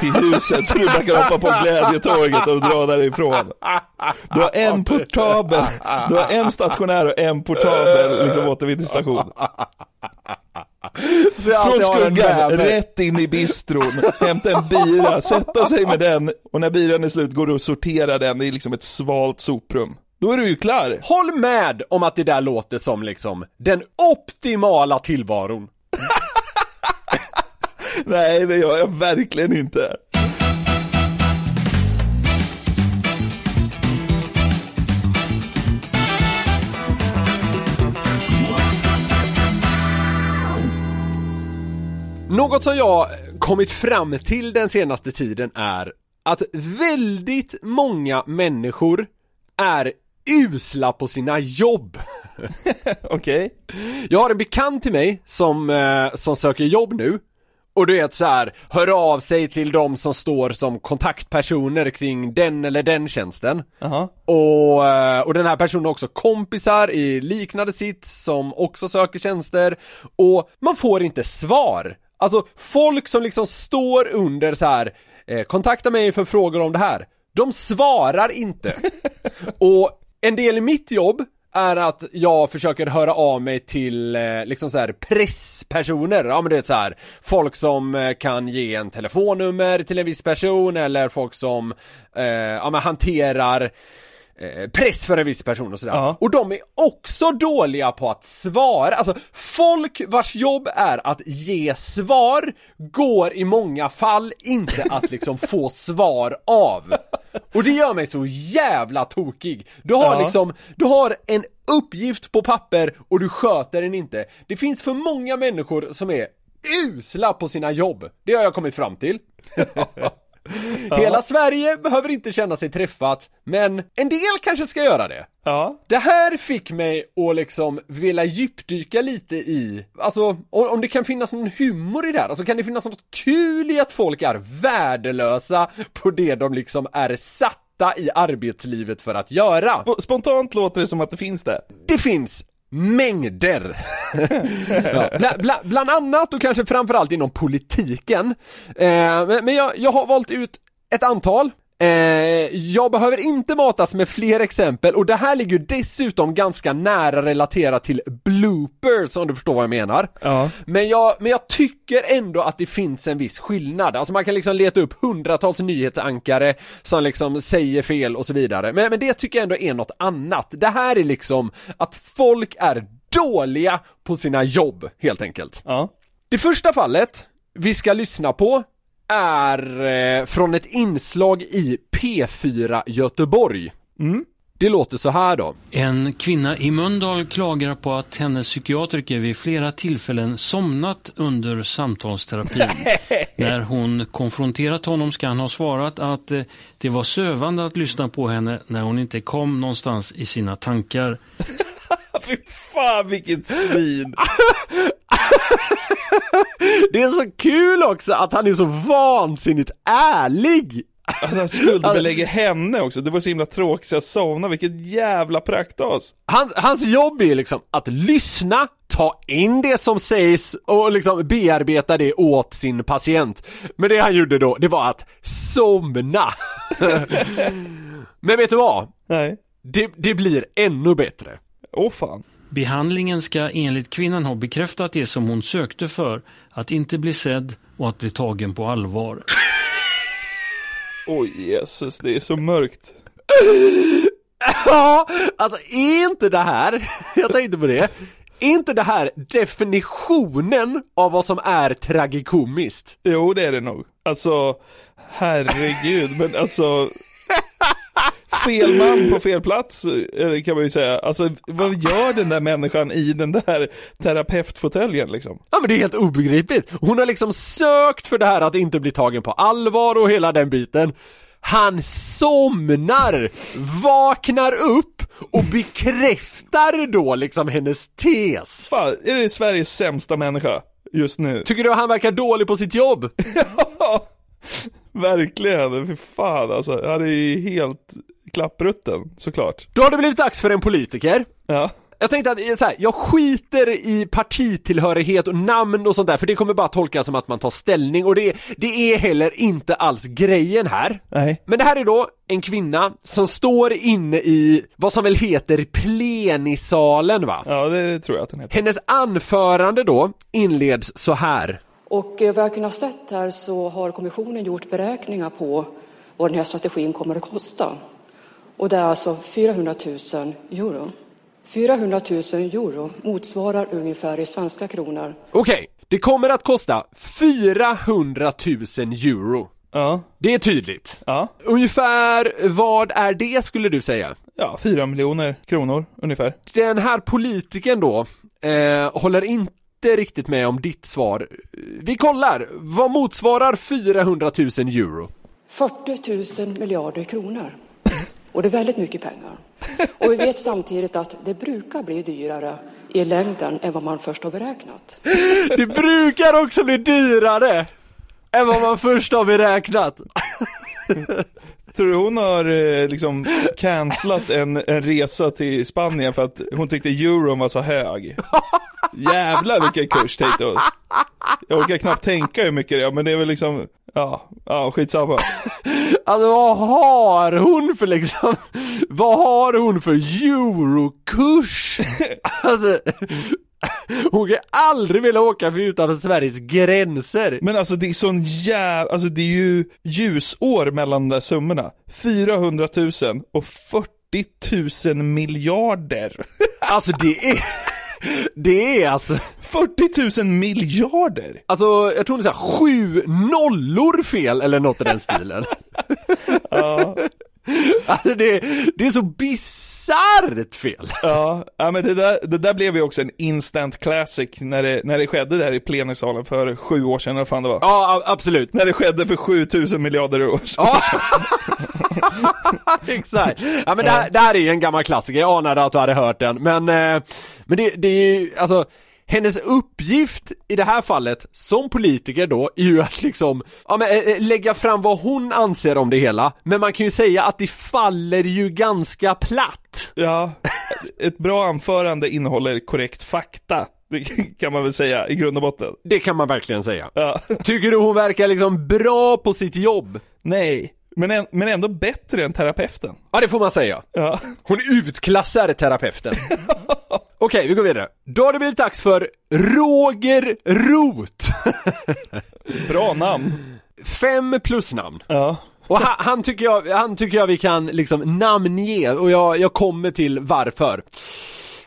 till huset så du bara kan hoppa på glädjetåget och dra därifrån. Du har en portabel, du har en stationär och en portabel liksom återvinningsstation. Från skuggan, rätt in i bistron, hämta en bira, sätta sig med den och när biran är slut går du och sorterar den i liksom ett svalt soprum. Då är du ju klar. Håll med om att det där låter som liksom den optimala tillvaron. Nej, det gör jag verkligen inte. Något som jag kommit fram till den senaste tiden är att väldigt många människor är usla på sina jobb. Okej. Jag har en bekant till mig som, eh, som söker jobb nu och du vet så här, hör av sig till de som står som kontaktpersoner kring den eller den tjänsten. Jaha. Och, eh, och den här personen har också kompisar i liknande sitt som också söker tjänster och man får inte svar. Alltså folk som liksom står under så här eh, kontakta mig för frågor om det här. De svarar inte. och en del i mitt jobb är att jag försöker höra av mig till eh, liksom så här presspersoner, ja men det är så här folk som eh, kan ge en telefonnummer till en viss person eller folk som eh, ja men hanterar eh, press för en viss person och sådär. Ja. Och de är också dåliga på att svara, alltså folk vars jobb är att ge svar går i många fall inte att liksom få svar av. Och det gör mig så jävla tokig. Du har Ja. liksom, du har en uppgift på papper och du sköter den inte. Det finns för många människor som är usla på sina jobb. Det har jag kommit fram till. Hela Sverige behöver inte känna sig träffat, men en del kanske ska göra det. Ja. Det här fick mig att liksom vilja djupdyka lite i, alltså om det kan finnas någon humor i det här, alltså kan det finnas något kul i att folk är värdelösa på det de liksom är satta i arbetslivet för att göra? Sp- Spontant låter det som att det finns det. Det finns mängder! ja, bla, bla, bland annat och kanske framförallt inom politiken. Eh, men jag, jag har valt ut ett antal. Eh, jag behöver inte matas med fler exempel och det här ligger dessutom ganska nära relaterat till bloopers om du förstår vad jag menar. Ja. Men jag, men jag tycker ändå att det finns en viss skillnad, alltså man kan liksom leta upp hundratals nyhetsankare som liksom säger fel och så vidare, men, men det tycker jag ändå är något annat. Det här är liksom att folk är dåliga på sina jobb, helt enkelt. Ja. Det första fallet vi ska lyssna på är eh, från ett inslag i P4 Göteborg. Det låter så här då. En kvinna i Mölndal klagar på att hennes psykiatriker vid flera tillfällen somnat under samtalsterapin. När hon konfronterat honom ska han ha svarat att eh, det var sövande att lyssna på henne när hon inte kom någonstans i sina tankar. Fy fan vilket svin! Det är så kul också att han är så vansinnigt ärlig! Alltså han skuldbelägger henne också, det var så himla tråkigt så jag somnade, vilket jävla praktas! Hans, hans jobb är liksom att lyssna, ta in det som sägs och liksom bearbeta det åt sin patient. Men det han gjorde då, det var att somna. Men vet du vad? Nej, Det, det blir ännu bättre. Åh fan. Behandlingen ska enligt kvinnan ha bekräftat det som hon sökte för, att inte bli sedd och att bli tagen på allvar. Oj Jesus, det är så mörkt. Ja, alltså är inte det här, jag tänkte på det, är inte det här definitionen av vad som är tragikomiskt? Jo det är det nog. Alltså, herregud, men alltså Fel man på fel plats eh, kan man ju säga. Alltså vad gör den där människan i den där terapeutfåtöljen liksom? Ja men det är helt obegripligt. Hon har liksom sökt för det här att inte bli tagen på allvar och hela den biten. Han somnar, vaknar upp och bekräftar då liksom hennes tes. Fan, är det Sveriges sämsta människa just nu? Tycker du han verkar dålig på sitt jobb? Ja, verkligen. Fy fan alltså. Han är ju helt klapprutten, såklart. Då har det blivit dags för en politiker. Ja. Jag tänkte att eh, så här, jag skiter i partitillhörighet och namn och sånt där för det kommer bara tolkas som att man tar ställning och det, det är heller inte alls grejen här. Nej. Men det här är då en kvinna som står inne i vad som väl heter plenisalen va? Ja, det tror jag att den heter. Hennes anförande då inleds så här. Och eh, vad jag kunnat sett här så har kommissionen gjort beräkningar på vad den här strategin kommer att kosta. Och det är alltså 400 000 euro. 400 000 euro motsvarar ungefär i svenska kronor Okej, det kommer att kosta 400 000 euro. Ja. Det är tydligt. Ja. Ungefär vad är det skulle du säga? Ja, fyra miljoner kronor ungefär. Den här politikern då, eh, håller inte riktigt med om ditt svar. Vi kollar, vad motsvarar 400 000 euro? 40 000 miljarder kronor. Och det är väldigt mycket pengar. Och vi vet samtidigt att det brukar bli dyrare i längden än vad man först har beräknat. Det brukar också bli dyrare än vad man först har beräknat. Tror du hon har eh, liksom cancelat en, en resa till Spanien för att hon tyckte euron var så hög? Jävlar vilken kurs tänkte hon. Jag orkar knappt tänka hur mycket det är, men det är väl liksom, ja, ja skitsamma. Alltså vad har hon för liksom, vad har hon för eurokurs? Alltså, hon kan aldrig vilja åka för utanför Sveriges gränser. Men alltså det är sån jävla, alltså det är ju ljusår mellan de där summorna. 400 000 och 40 000 miljarder. Alltså det är, det är alltså, 40 000 miljarder! alltså jag tror det är så här, sju nollor fel eller något i den stilen. Ja, Alltså det, det är så bisarrt fel. ja, ja men det där, det där blev ju också en instant classic när det, när det skedde där i plenisalen för sju år sedan, eller fan det var. Ja, absolut. När det skedde för 7000 miljarder år sedan. Ja, exakt. Ja men det här, det här är ju en gammal klassiker, jag anade att du hade hört den, men, eh, men det, det är ju, alltså hennes uppgift i det här fallet, som politiker då, är ju att liksom, ja men eh, lägga fram vad hon anser om det hela, men man kan ju säga att det faller ju ganska platt. Ja, ett bra anförande innehåller korrekt fakta. Det kan man väl säga i grund och botten. Det kan man verkligen säga. Ja. Tycker du hon verkar liksom bra på sitt jobb? Nej, Men, än- men ändå bättre än terapeuten. Ja det får man säga. Ja. Hon utklassar terapeuten. Okej, vi går vidare. Då har det blivit dags för Roger Roth. Bra namn. Fem plusnamn. Ja. Och han, han, tycker jag, han tycker jag vi kan liksom namnge och jag, jag kommer till varför.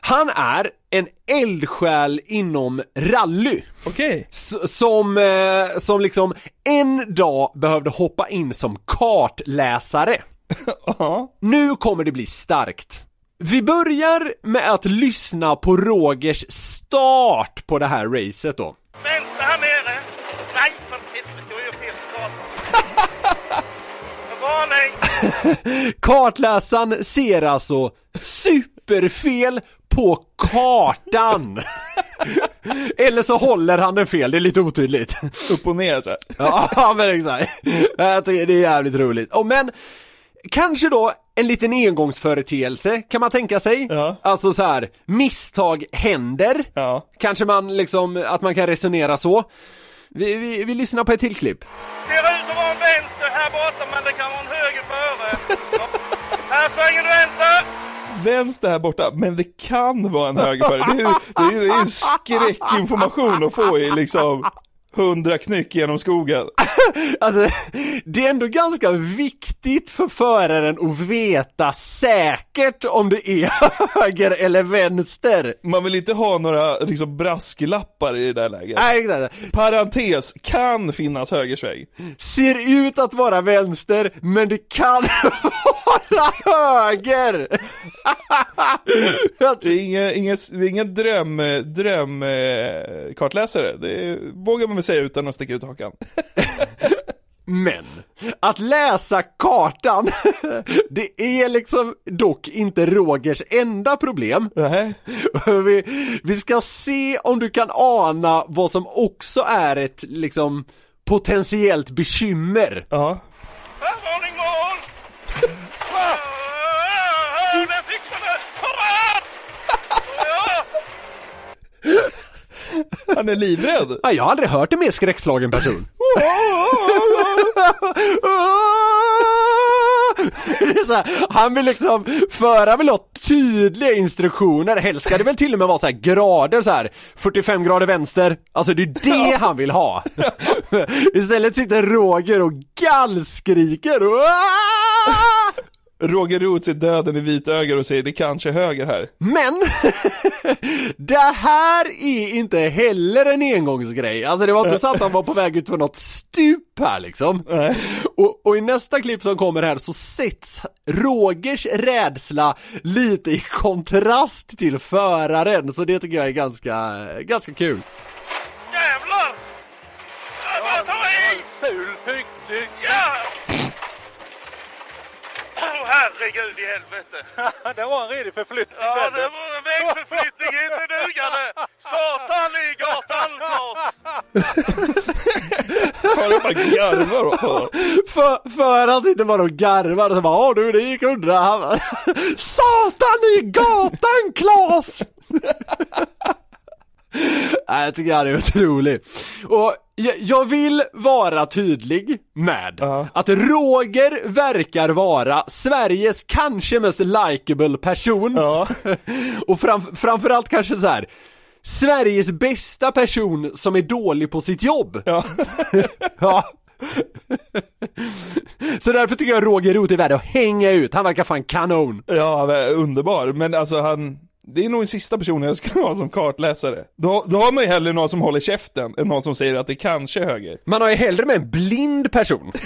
Han är en eldsjäl inom rally. Okej. S- som, eh, som liksom en dag behövde hoppa in som kartläsare. Ja. Nu kommer det bli starkt. Vi börjar med att lyssna på Rogers start på det här racet då. Vänster här nere. Nej, för helvete, jag gör fel skada. Varning! Kartläsaren ser alltså superfel på kartan. Eller så håller han den fel, det är lite otydligt. Upp och ner så här. Ja men exakt. Jag tycker det är jävligt roligt. Och men Kanske då en liten engångsföreteelse kan man tänka sig. Ja. Alltså så här, misstag händer. Ja. Kanske man liksom, att man kan resonera så. Vi, vi, vi lyssnar på ett till klipp. Ser Vänster här borta, men det kan vara en högerfärg. Det är, det är, det är skräckinformation att få i liksom hundra knyck genom skogen. Alltså, det är ändå ganska viktigt för föraren att veta säkert om det är höger eller vänster. Man vill inte ha några liksom brasklappar i det där läget. Nej, exakt. Parentes, kan finnas högersväng. Ser ut att vara vänster, men det kan vara höger! Det är ingen, inget, det är ingen dröm, dröm eh, kartläsare. Det vågar man väl säga utan att sticka ut hakan. Men, att läsa kartan, det är liksom dock inte Rogers enda problem. Nej. Vi, vi ska se om du kan ana vad som också är ett liksom potentiellt bekymmer. Ja. Han är livrädd. Ja, jag har aldrig hört en mer skräckslagen person. Här, han vill liksom, föraren vill ha tydliga instruktioner, helst ska det väl till och med vara så grader så här 45 grader vänster, alltså det är det han vill ha! Istället sitter Roger och gallskriker Roger Roth ser döden i vitögat och säger det kanske är höger här. Men, det här är inte heller en engångsgrej. Alltså det var inte så att han var på väg ut för något stup här liksom. Och, och i nästa klipp som kommer här så sätts Rogers rädsla lite i kontrast till föraren, så det tycker jag är ganska, ganska kul. Jävlar! Jag bara ta i! Ful fick Ja! Herregud i helvete! Det var en redig förflyttning. Ja, det var en vägförflyttning inte dugande! Satan i gatan, Claes! Föraren bara garvar åt För, för han sitter bara och garvar och så bara Åh du det gick undra Han bara, Satan i gatan Klas! Nej, jag tycker han är otrolig. Och jag, jag vill vara tydlig med Ja. att Roger verkar vara Sveriges kanske mest likable person. Ja. Och fram, framförallt kanske så här. Sveriges bästa person som är dålig på sitt jobb. Ja. Ja. Så därför tycker jag Roger Roth är värd att hänga ut, han verkar fan kanon. Ja, underbar. Men alltså han, det är nog den sista personen jag skulle ha som kartläsare. Då, då har man ju hellre någon som håller käften än någon som säger att det kanske är höger. Man har ju hellre med en blind person.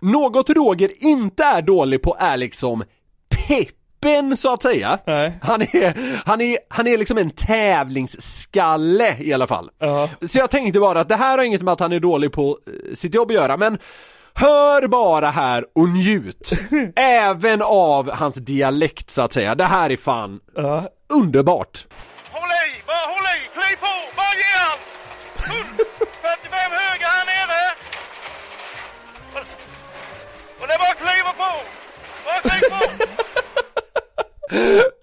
Något Roger inte är dålig på är liksom peppen så att säga. Nej. Han är, han är, han är liksom en tävlingsskalle i alla fall. Ja. Så jag tänkte bara att det här har inget med att han är dålig på eh, sitt jobb att göra, men Hör bara här och njut. Även av hans dialekt så att säga. Det här är fan Ja. underbart. Håll i, bara håll i, kliv på, bara ge han! Full, 45 höger här nere! Och det är bara att kliva på! Bara kliv på!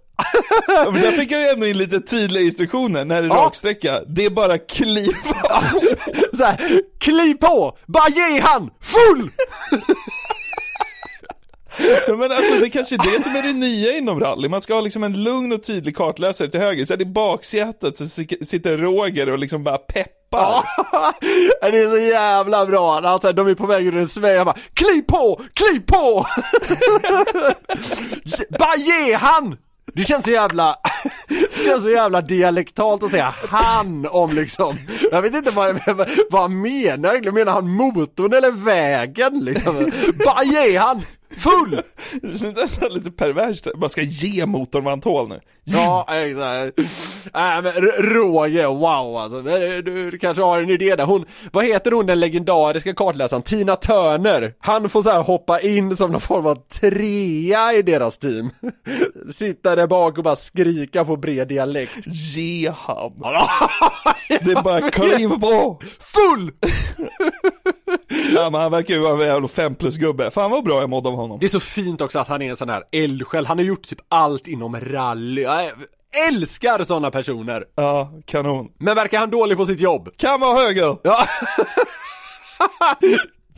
Ja, men där fick jag ju ändå in lite tydliga instruktioner när det är Ja. raksträcka. Det är bara kliva. så här, kliv på! Bara ge han! Full! Ja, men alltså det kanske är det som är det nya inom rally. Man ska ha liksom en lugn och tydlig kartläsare till höger. Sen i baksätet så si- sitter Roger och liksom bara peppar. det är så jävla bra, alltså, de är på väg ur en sväng, bara Kliv på! Kliv på! bara ge han! Det känns så jävla, det känns så jävla dialektalt att säga han om liksom Jag vet inte vad, vad, vad han menar egentligen, menar han motorn eller vägen liksom? Bara ge han! Full! Det är nästan lite perverst, man ska ge motorn vad han tål nu. Ja, exakt. Äh, men Roger, wow alltså. Men Du, du kanske har en idé där. Hon, vad heter hon den legendariska kartläsaren? Tina Turner. Han får så här hoppa in som någon form av trea i deras team. Sitta där bak och bara skrika på bred dialekt. Ge han. Det är bara kliv på. Full! Ja men han verkar ju vara en jävla fem plus gubbe. Fan vad bra jag mådde av honom. Det är så fint också att han är en sån här eldsjäl. Han har gjort typ allt inom rally. Jag älskar sådana personer. Ja, kanon. Men verkar han dålig på sitt jobb? Kan vara höger. Ja.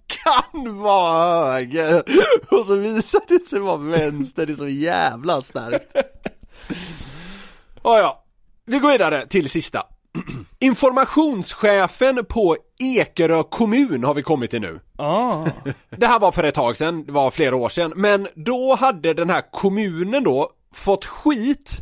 kan vara höger och så visar det sig vara vänster, det är så jävla starkt. Oh, ja, vi går vidare till sista. Informationschefen på Ekerö kommun har vi kommit till nu. Ah. Det här var för ett tag sedan, det var flera år sedan, men då hade den här kommunen då fått skit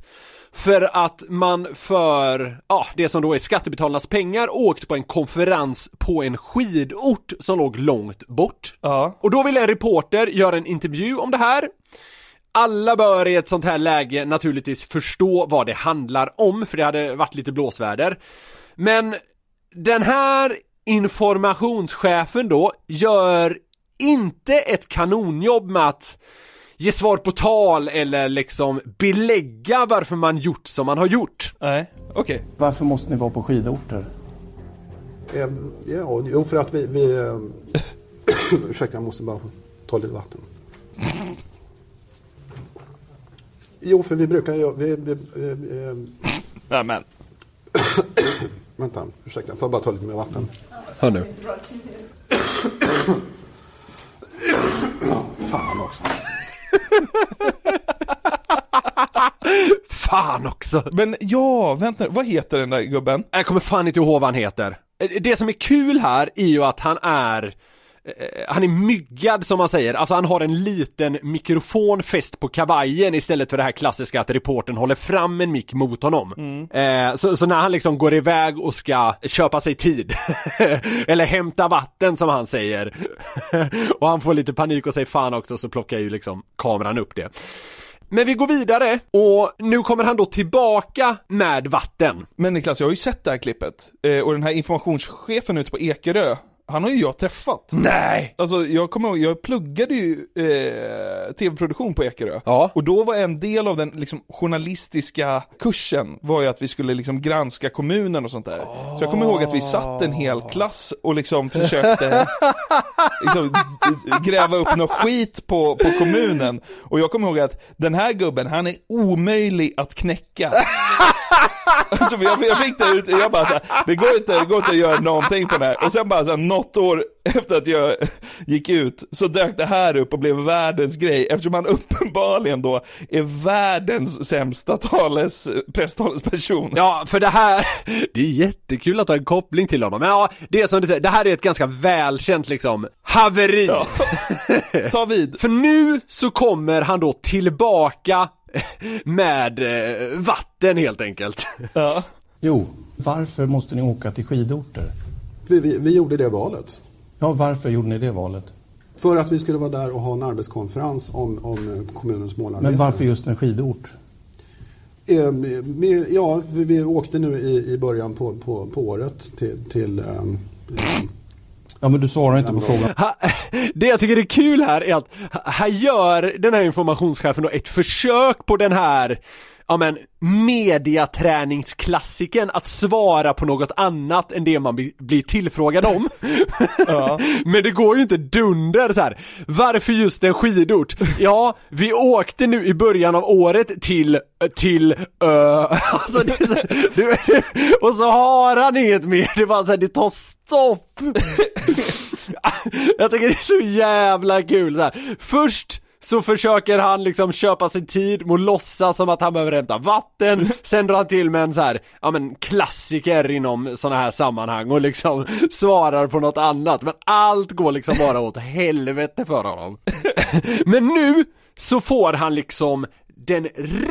för att man för, ja, det som då är skattebetalarnas pengar åkt på en konferens på en skidort som låg långt bort. Ja. Och då ville en reporter göra en intervju om det här. Alla bör i ett sånt här läge naturligtvis förstå vad det handlar om, för det hade varit lite blåsväder. Men den här informationschefen då gör inte ett kanonjobb med att ge svar på tal eller liksom belägga varför man gjort som man har gjort. Nej, okej. Varför måste ni vara på skidorter? Eh, Ja, jo för att vi... vi eh, ursäkta, jag måste bara ta lite vatten. Jo, för vi brukar ju... Vi, vi, eh, eh, Nej men. vänta, ursäkta, får jag bara ta lite mer vatten? Hör nu. Fan också. Fan också! Men ja, vänta vad heter den där gubben? Jag kommer fan inte ihåg vad han heter. Det som är kul här är ju att han är han är myggad som man säger, alltså han har en liten mikrofon fäst på kavajen istället för det här klassiska att reporten håller fram en mick mot honom. Eh, så, så när han liksom går iväg och ska köpa sig tid, eller hämta vatten som han säger, och han får lite panik och säger fan också så plockar ju liksom kameran upp det. Men vi går vidare och nu kommer han då tillbaka med vatten. Men Niklas, jag har ju sett det här klippet. Eh, och den här informationschefen ute på Ekerö, han har ju jag träffat. Nej! Alltså jag kommer ihåg, jag pluggade ju eh, tv-produktion på Ekerö. Ja. Och då var en del av den liksom, journalistiska kursen var ju att vi skulle liksom granska kommunen och sånt där. Så jag kommer ihåg att vi satt en hel klass och liksom försökte liksom, gräva upp något skit på, på kommunen. Och jag kommer ihåg att den här gubben, han är omöjlig att knäcka. Alltså, jag, jag fick det ut, jag bara så här, det går inte, det går inte att göra någonting på det här. Och sen bara så här, något år efter att jag gick ut så dök det här upp och blev världens grej eftersom han uppenbarligen då är världens sämsta tales, presstalesperson. Ja, för det här, det är jättekul att ha en koppling till honom. Men ja, det är som du säger, det här är ett ganska välkänt liksom haveri. Ta vid. För nu så kommer han då tillbaka med eh, vatten helt enkelt. Ja. Jo, varför måste ni åka till skidorter? Vi, vi, vi gjorde det valet. Ja, varför gjorde ni det valet? För att vi skulle vara där och ha en arbetskonferens om, om eh, kommunens målarbete. Men varför just en skidort? Eh, vi, ja, vi, vi åkte nu i, i början på, på, på året till... till ehm, Ja, men du svarar inte på frågan. Det jag tycker är kul här är att här gör den här informationschefen då ett försök på den här ja men, mediaträningsklassiken att svara på något annat än det man bli- blir tillfrågad om. men det går ju inte dunder så här. Varför just en skidort? Ja, vi åkte nu i början av året till, till, ö, alltså det, så- det, och så har han inget mer, det bara så här, det tar stopp. Jag tycker det är så jävla kul så här. Först så försöker han liksom köpa sig tid med att låtsas som att han behöver hämta vatten, sen drar han till med en så här, ja men klassiker inom sådana här sammanhang och liksom svarar på något annat, men allt går liksom bara åt helvete för honom. Men nu så får han liksom den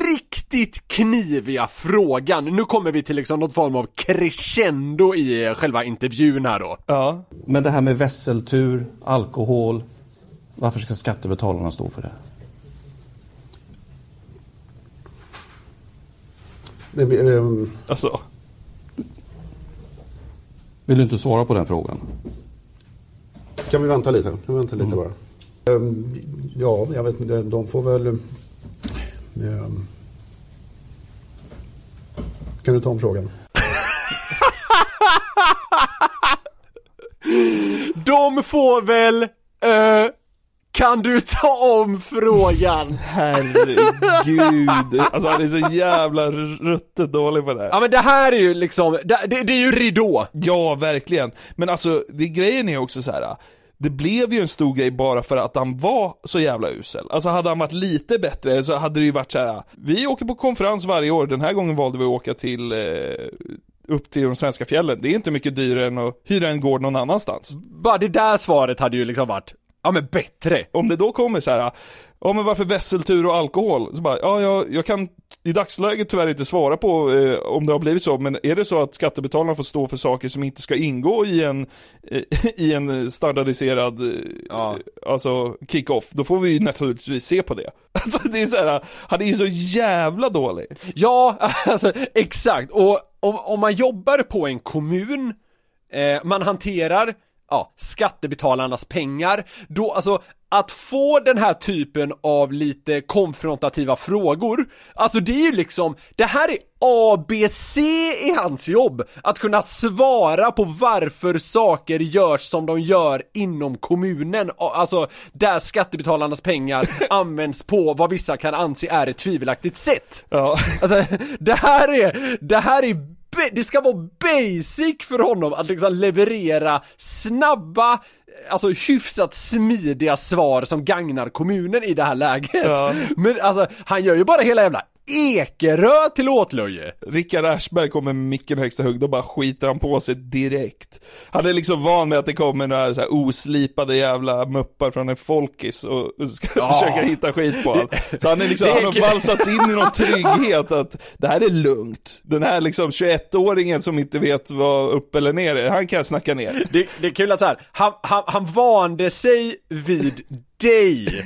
riktigt kniviga frågan, nu kommer vi till liksom något form av crescendo i själva intervjun här då. Ja. Men det här med vesseltur, alkohol. Varför ska skattebetalarna stå för det? Det blir, ehm, Alltså. Vill du inte svara på den frågan? Kan vi vänta lite? Kan vi vänta lite bara? Ehm, Ja, jag vet inte. De får väl... ehm, Kan du ta om frågan? De får väl, eh, kan du ta om frågan? Herregud. Alltså han är så jävla ruttet dålig på det här. Ja men det här är ju liksom, det, det, det är ju ridå. Ja, verkligen. Men alltså, det, grejen är också så här. Det blev ju en stor grej bara för att han var så jävla usel. Alltså hade han varit lite bättre så hade det ju varit så här. Vi åker på konferens varje år, den här gången valde vi att åka till eh, upp till de svenska fjällen. Det är inte mycket dyrare än att hyra en gård någon annanstans. Bara det där svaret hade ju liksom varit, ja men bättre. Om det då kommer så här. Ja men varför vesseltur och alkohol? Så bara, ja jag, jag kan i dagsläget tyvärr inte svara på eh, om det har blivit så, men är det så att skattebetalarna får stå för saker som inte ska ingå i en, eh, i en standardiserad, eh, alltså kick-off, då får vi ju naturligtvis se på det. Alltså det är så här, han är ju så jävla dålig. Ja, alltså exakt. Och om, om man jobbar på en kommun, eh, man hanterar ja, skattebetalarnas pengar, då alltså att få den här typen av lite konfrontativa frågor, alltså det är ju liksom, det här är ABC i hans jobb, att kunna svara på varför saker görs som de gör inom kommunen, alltså där skattebetalarnas pengar används på vad vissa kan anse är ett tvivelaktigt sätt. Ja. Alltså, det här är, det här är det ska vara basic för honom att liksom leverera snabba, alltså hyfsat smidiga svar som gagnar kommunen i det här läget. Ja. Men alltså, han gör ju bara hela jävla Ekerö till åtlöje. Rickard Aschberg kommer med micken högsta hugg, då bara skiter han på sig direkt. Han är liksom van med att det kommer några så här oslipade jävla muppar från en folkis och ska Ja. försöka hitta skit på honom. Så han är liksom, han har valsats in i någon trygghet att det här är lugnt. Den här liksom 21-åringen som inte vet vad upp eller ner är, han kan snacka ner. Det, det är kul att så här, han, han, han vande sig vid dig.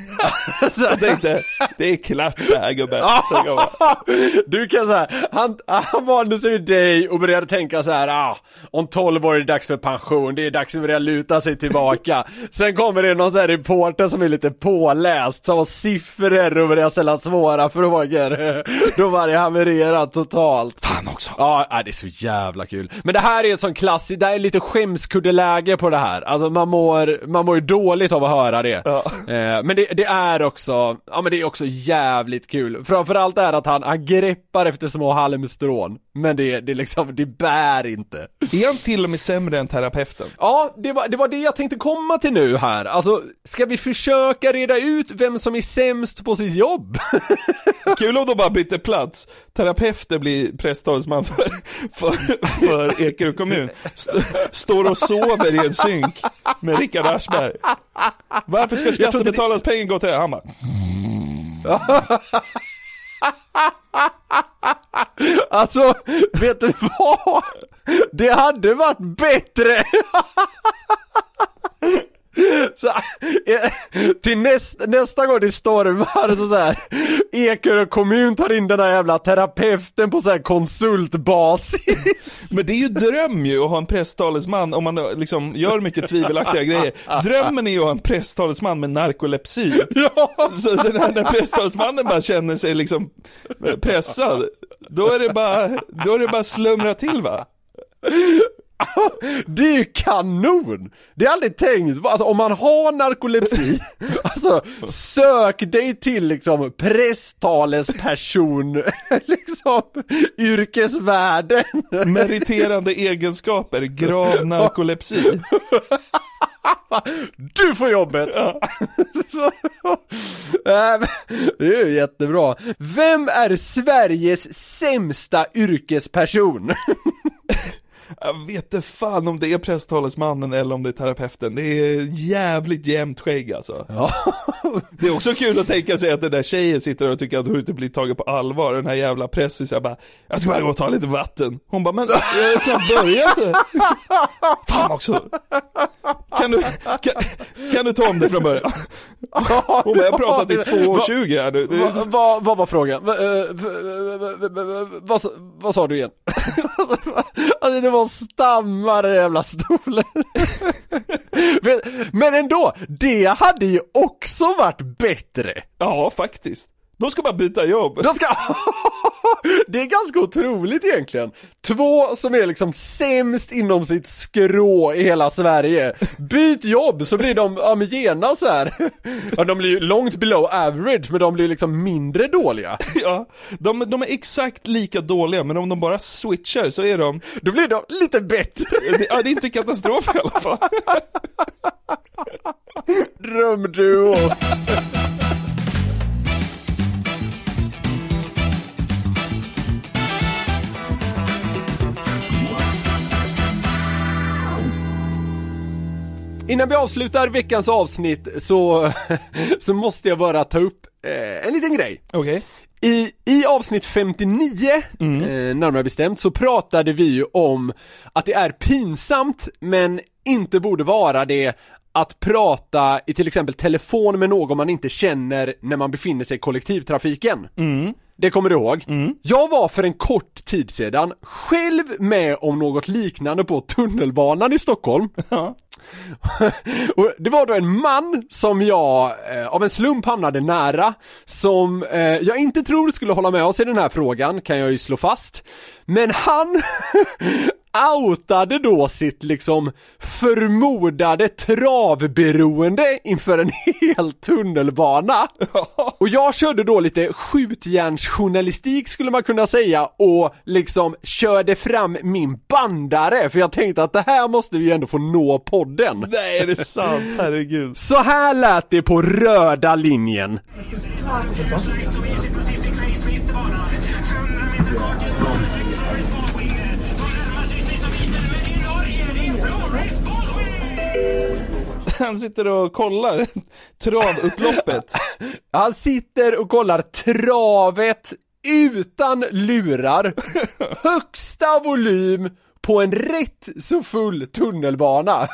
Jag tänkte, det är klart det här gubben. Du kan säga, han, han valde sig vid dig och började tänka så här, ah, om 12 år är det dags för pension, det är dags att börja luta sig tillbaka. Sen kommer det någon sån här reporter som är lite påläst, som har siffror och börjar ställa svåra frågor. Då var det havererat totalt. Fan också. Ja, det är så jävla kul. Men det här är ett sånt klassiskt, det här är lite skämskuddeläge på det här. Alltså man mår, man mår ju dåligt av att höra det. Eh, men det, det är också, ja men det är också jävligt kul. Framförallt är att han, han greppar efter små halmstrån. Men det, det liksom, det bär inte. Är han till och med sämre än terapeuten? Ja, det var, det var det jag tänkte komma till nu här. Alltså, ska vi försöka reda ut vem som är sämst på sitt jobb? Kul om de bara byter plats. Terapeuter blir presstalesman för, för, för Ekerö kommun. St- står och sover i en synk med Rickard Aschberg. Varför ska skattebetalarnas pengar gå till det? Han bara, Alltså, vet du vad? Det hade varit bättre! Så, eh, till näst, nästa gång det stormar så, så här Ekerö kommun tar in den här jävla terapeuten på så här konsultbasis Men det är ju dröm ju att ha en presstalesman om man liksom gör mycket tvivelaktiga grejer. Drömmen är ju att ha en presstalesman med narkolepsi. Ja! Så, så när, när presstalesmannen bara känner sig liksom pressad, då är det bara, då är det bara slumra till va? Det är ju kanon! Det är aldrig tänkt, alltså om man har narkolepsi, alltså sök dig till liksom presstalesperson, liksom yrkesvärlden. Meriterande egenskaper, grav narkolepsi. Du får jobbet! Äh, men, det är ju jättebra. Vem är Sveriges sämsta yrkesperson? Jag vet inte fan om det är presstalesmannen eller om det är terapeuten. Det är jävligt jämnt skägg alltså. Ja. Det är också kul att tänka sig att den där tjejen sitter och tycker att hon inte blir tagen på allvar. Den här jävla pressisen bara, jag ska bara gå och ta lite vatten. Hon bara, men jag har knappt börjat. Fan också. Kan du, kan, kan du ta om det från början? Hon bara, jag har pratat i 2.20 här nu. Vad vad- vad var frågan? Va- eh, v- v- v- v- Vad sa- vad sa du igen? Alltså det var stammar i den jävla stolen. Men- Men ändå, det hade ju också varit bättre. Ja, faktiskt. De ska bara byta jobb. De ska... Det är ganska otroligt egentligen. Två som är liksom sämst inom sitt skrå i hela Sverige. Byt jobb så blir de, ja men genast så här. Ja de blir ju långt below average men de blir liksom mindre dåliga. Ja, de, de är exakt lika dåliga, men om de bara switchar så är de... Då blir de lite bättre. Ja, det är inte katastrof i alla fall. Drömduo. Innan vi avslutar veckans avsnitt så, så måste jag bara ta upp eh, en liten grej. Okej. I, I avsnitt 59, eh, närmare bestämt, så pratade vi ju om att det är pinsamt men inte borde vara det att prata i till exempel telefon med någon man inte känner när man befinner sig i kollektivtrafiken. Det kommer du ihåg? Jag var för en kort tid sedan själv med om något liknande på tunnelbanan i Stockholm. Och det var då en man som jag eh, av en slump hamnade nära Som eh, jag inte tror skulle hålla med oss i den här frågan kan jag ju slå fast. Men han outade då sitt liksom förmodade travberoende inför en hel tunnelbana Och jag körde då lite skjutjärnsjournalistik skulle man kunna säga och liksom körde fram min bandare för jag tänkte att det här måste vi ju ändå få nå podden Nej, är det sant? Herregud. Så här lät det på röda linjen Han sitter och kollar travupploppet. Han sitter och kollar travet utan lurar, högsta volym på en rätt så full tunnelbana.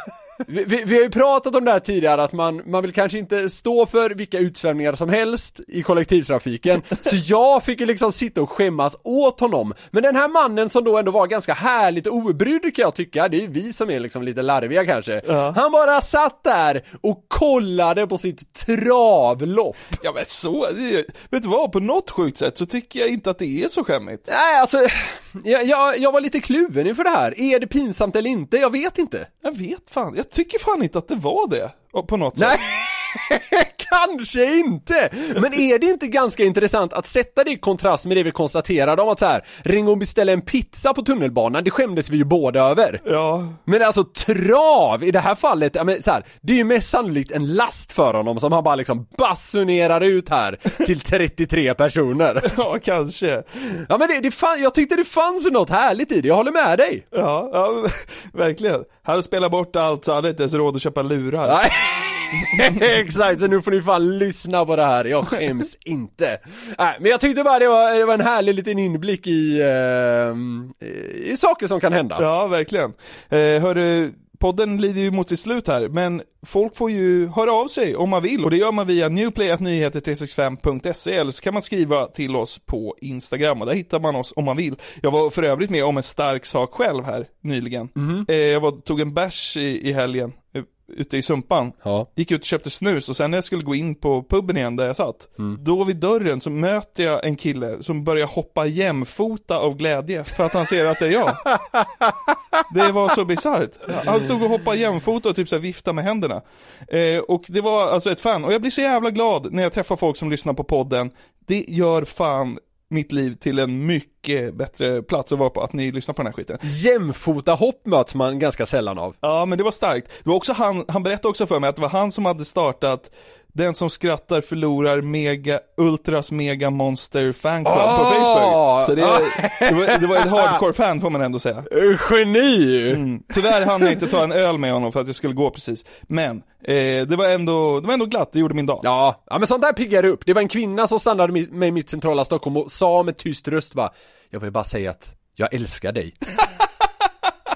Vi, vi, vi har ju pratat om det här tidigare att man, man vill kanske inte stå för vilka utsvävningar som helst i kollektivtrafiken. Så jag fick ju liksom sitta och skämmas åt honom. Men den här mannen som då ändå var ganska härligt obrydd kan jag tycka Det är ju vi som är liksom lite larviga kanske. Han bara satt där och kollade på sitt travlopp. Ja men så, vet du vad? På något sjukt sätt så tycker jag inte att det är så skämmigt. Nej alltså, jag, jag, jag var lite kluven inför det här. Är det pinsamt eller inte? Jag vet inte. Jag vet fan, jag tycker fan inte att det var det. På något sätt. Nej, kanske inte! Men är det inte ganska intressant att sätta det i kontrast med det vi konstaterade om att så här, ringa och beställa en pizza på tunnelbanan, det skämdes vi ju båda över. Ja. Men alltså trav i det här fallet, ja, men så här, det är ju mest sannolikt en last för honom som han bara liksom basunerar ut här till 33 personer. Ja, kanske. Ja men det, det fan, jag tyckte det fanns något härligt i det, jag håller med dig. Ja, ja verkligen. Han spelar bort allt så han hade inte ens råd att köpa lurar. Nej. Exakt, så nu får ni fan lyssna på det här, jag skäms inte. Nej, men jag tyckte bara det var, det var en härlig liten inblick i, eh, i saker som kan hända. Ja, verkligen. Eh, hörru, podden lider ju mot sitt slut här, men folk får ju höra av sig om man vill och det gör man via newplayatnyheter365.se eller så kan man skriva till oss på Instagram och där hittar man oss om man vill. Jag var för övrigt med om en stark sak själv här nyligen. Eh, jag var, tog en bärs i, i helgen ute i Sumpan. Gick ut och köpte snus och sen när jag skulle gå in på puben igen där jag satt, då vid dörren så möter jag en kille som börjar hoppa jämfota av glädje för att han ser att det är jag. Det var så bisarrt. Han stod och hoppade jämfota och typ så här viftade med händerna. Eh, och det var alltså ett fan, och jag blir så jävla glad när jag träffar folk som lyssnar på podden. Det gör fan mitt liv till en mycket bättre plats att vara på, att ni lyssnar på den här skiten. Jämfota hopp möts man ganska sällan av. Ja, men det var starkt. Det var också han, han berättade också för mig att det var han som hade startat den som skrattar förlorar mega, Ultras mega monster fanclub på Ah! Facebook. Så det, det, var, det var ett hardcore fan får man ändå säga. Geni! Mm. Tyvärr hann jag inte ta en öl med honom för att jag skulle gå precis. Men eh, det, var ändå, det var ändå glatt, det gjorde min dag. Ja, ja men sånt där piggar upp. Det var en kvinna som stannade i mitt centrala Stockholm och sa med tyst röst bara Jag vill bara säga att jag älskar dig.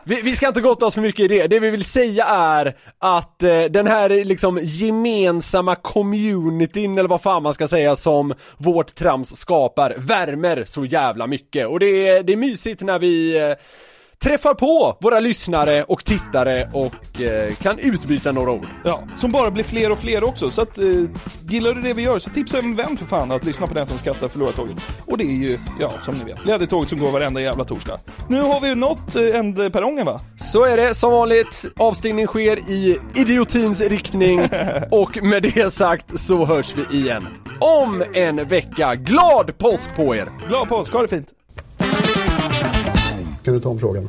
Vi, vi ska inte gotta oss för mycket i det, det vi vill säga är att eh, den här liksom gemensamma communityn eller vad fan man ska säga som vårt trams skapar värmer så jävla mycket. Och det är, det är mysigt när vi eh, träffar på våra lyssnare och tittare och eh, kan utbyta några ord. Ja, som bara blir fler och fler också. Så att, eh, gillar du det vi gör så tipsa en vän för fan att lyssna på den som skrattar förlorar tåget. Och det är ju, ja som ni vet, Glädjetåget som går varenda jävla torsdag. Nu har vi nått eh, ändperrongen va? Så är det, som vanligt, avstigning sker i idiotins riktning och med det sagt så hörs vi igen om en vecka. Glad påsk på er! Glad påsk, ha det fint! Kan du ta om frågan?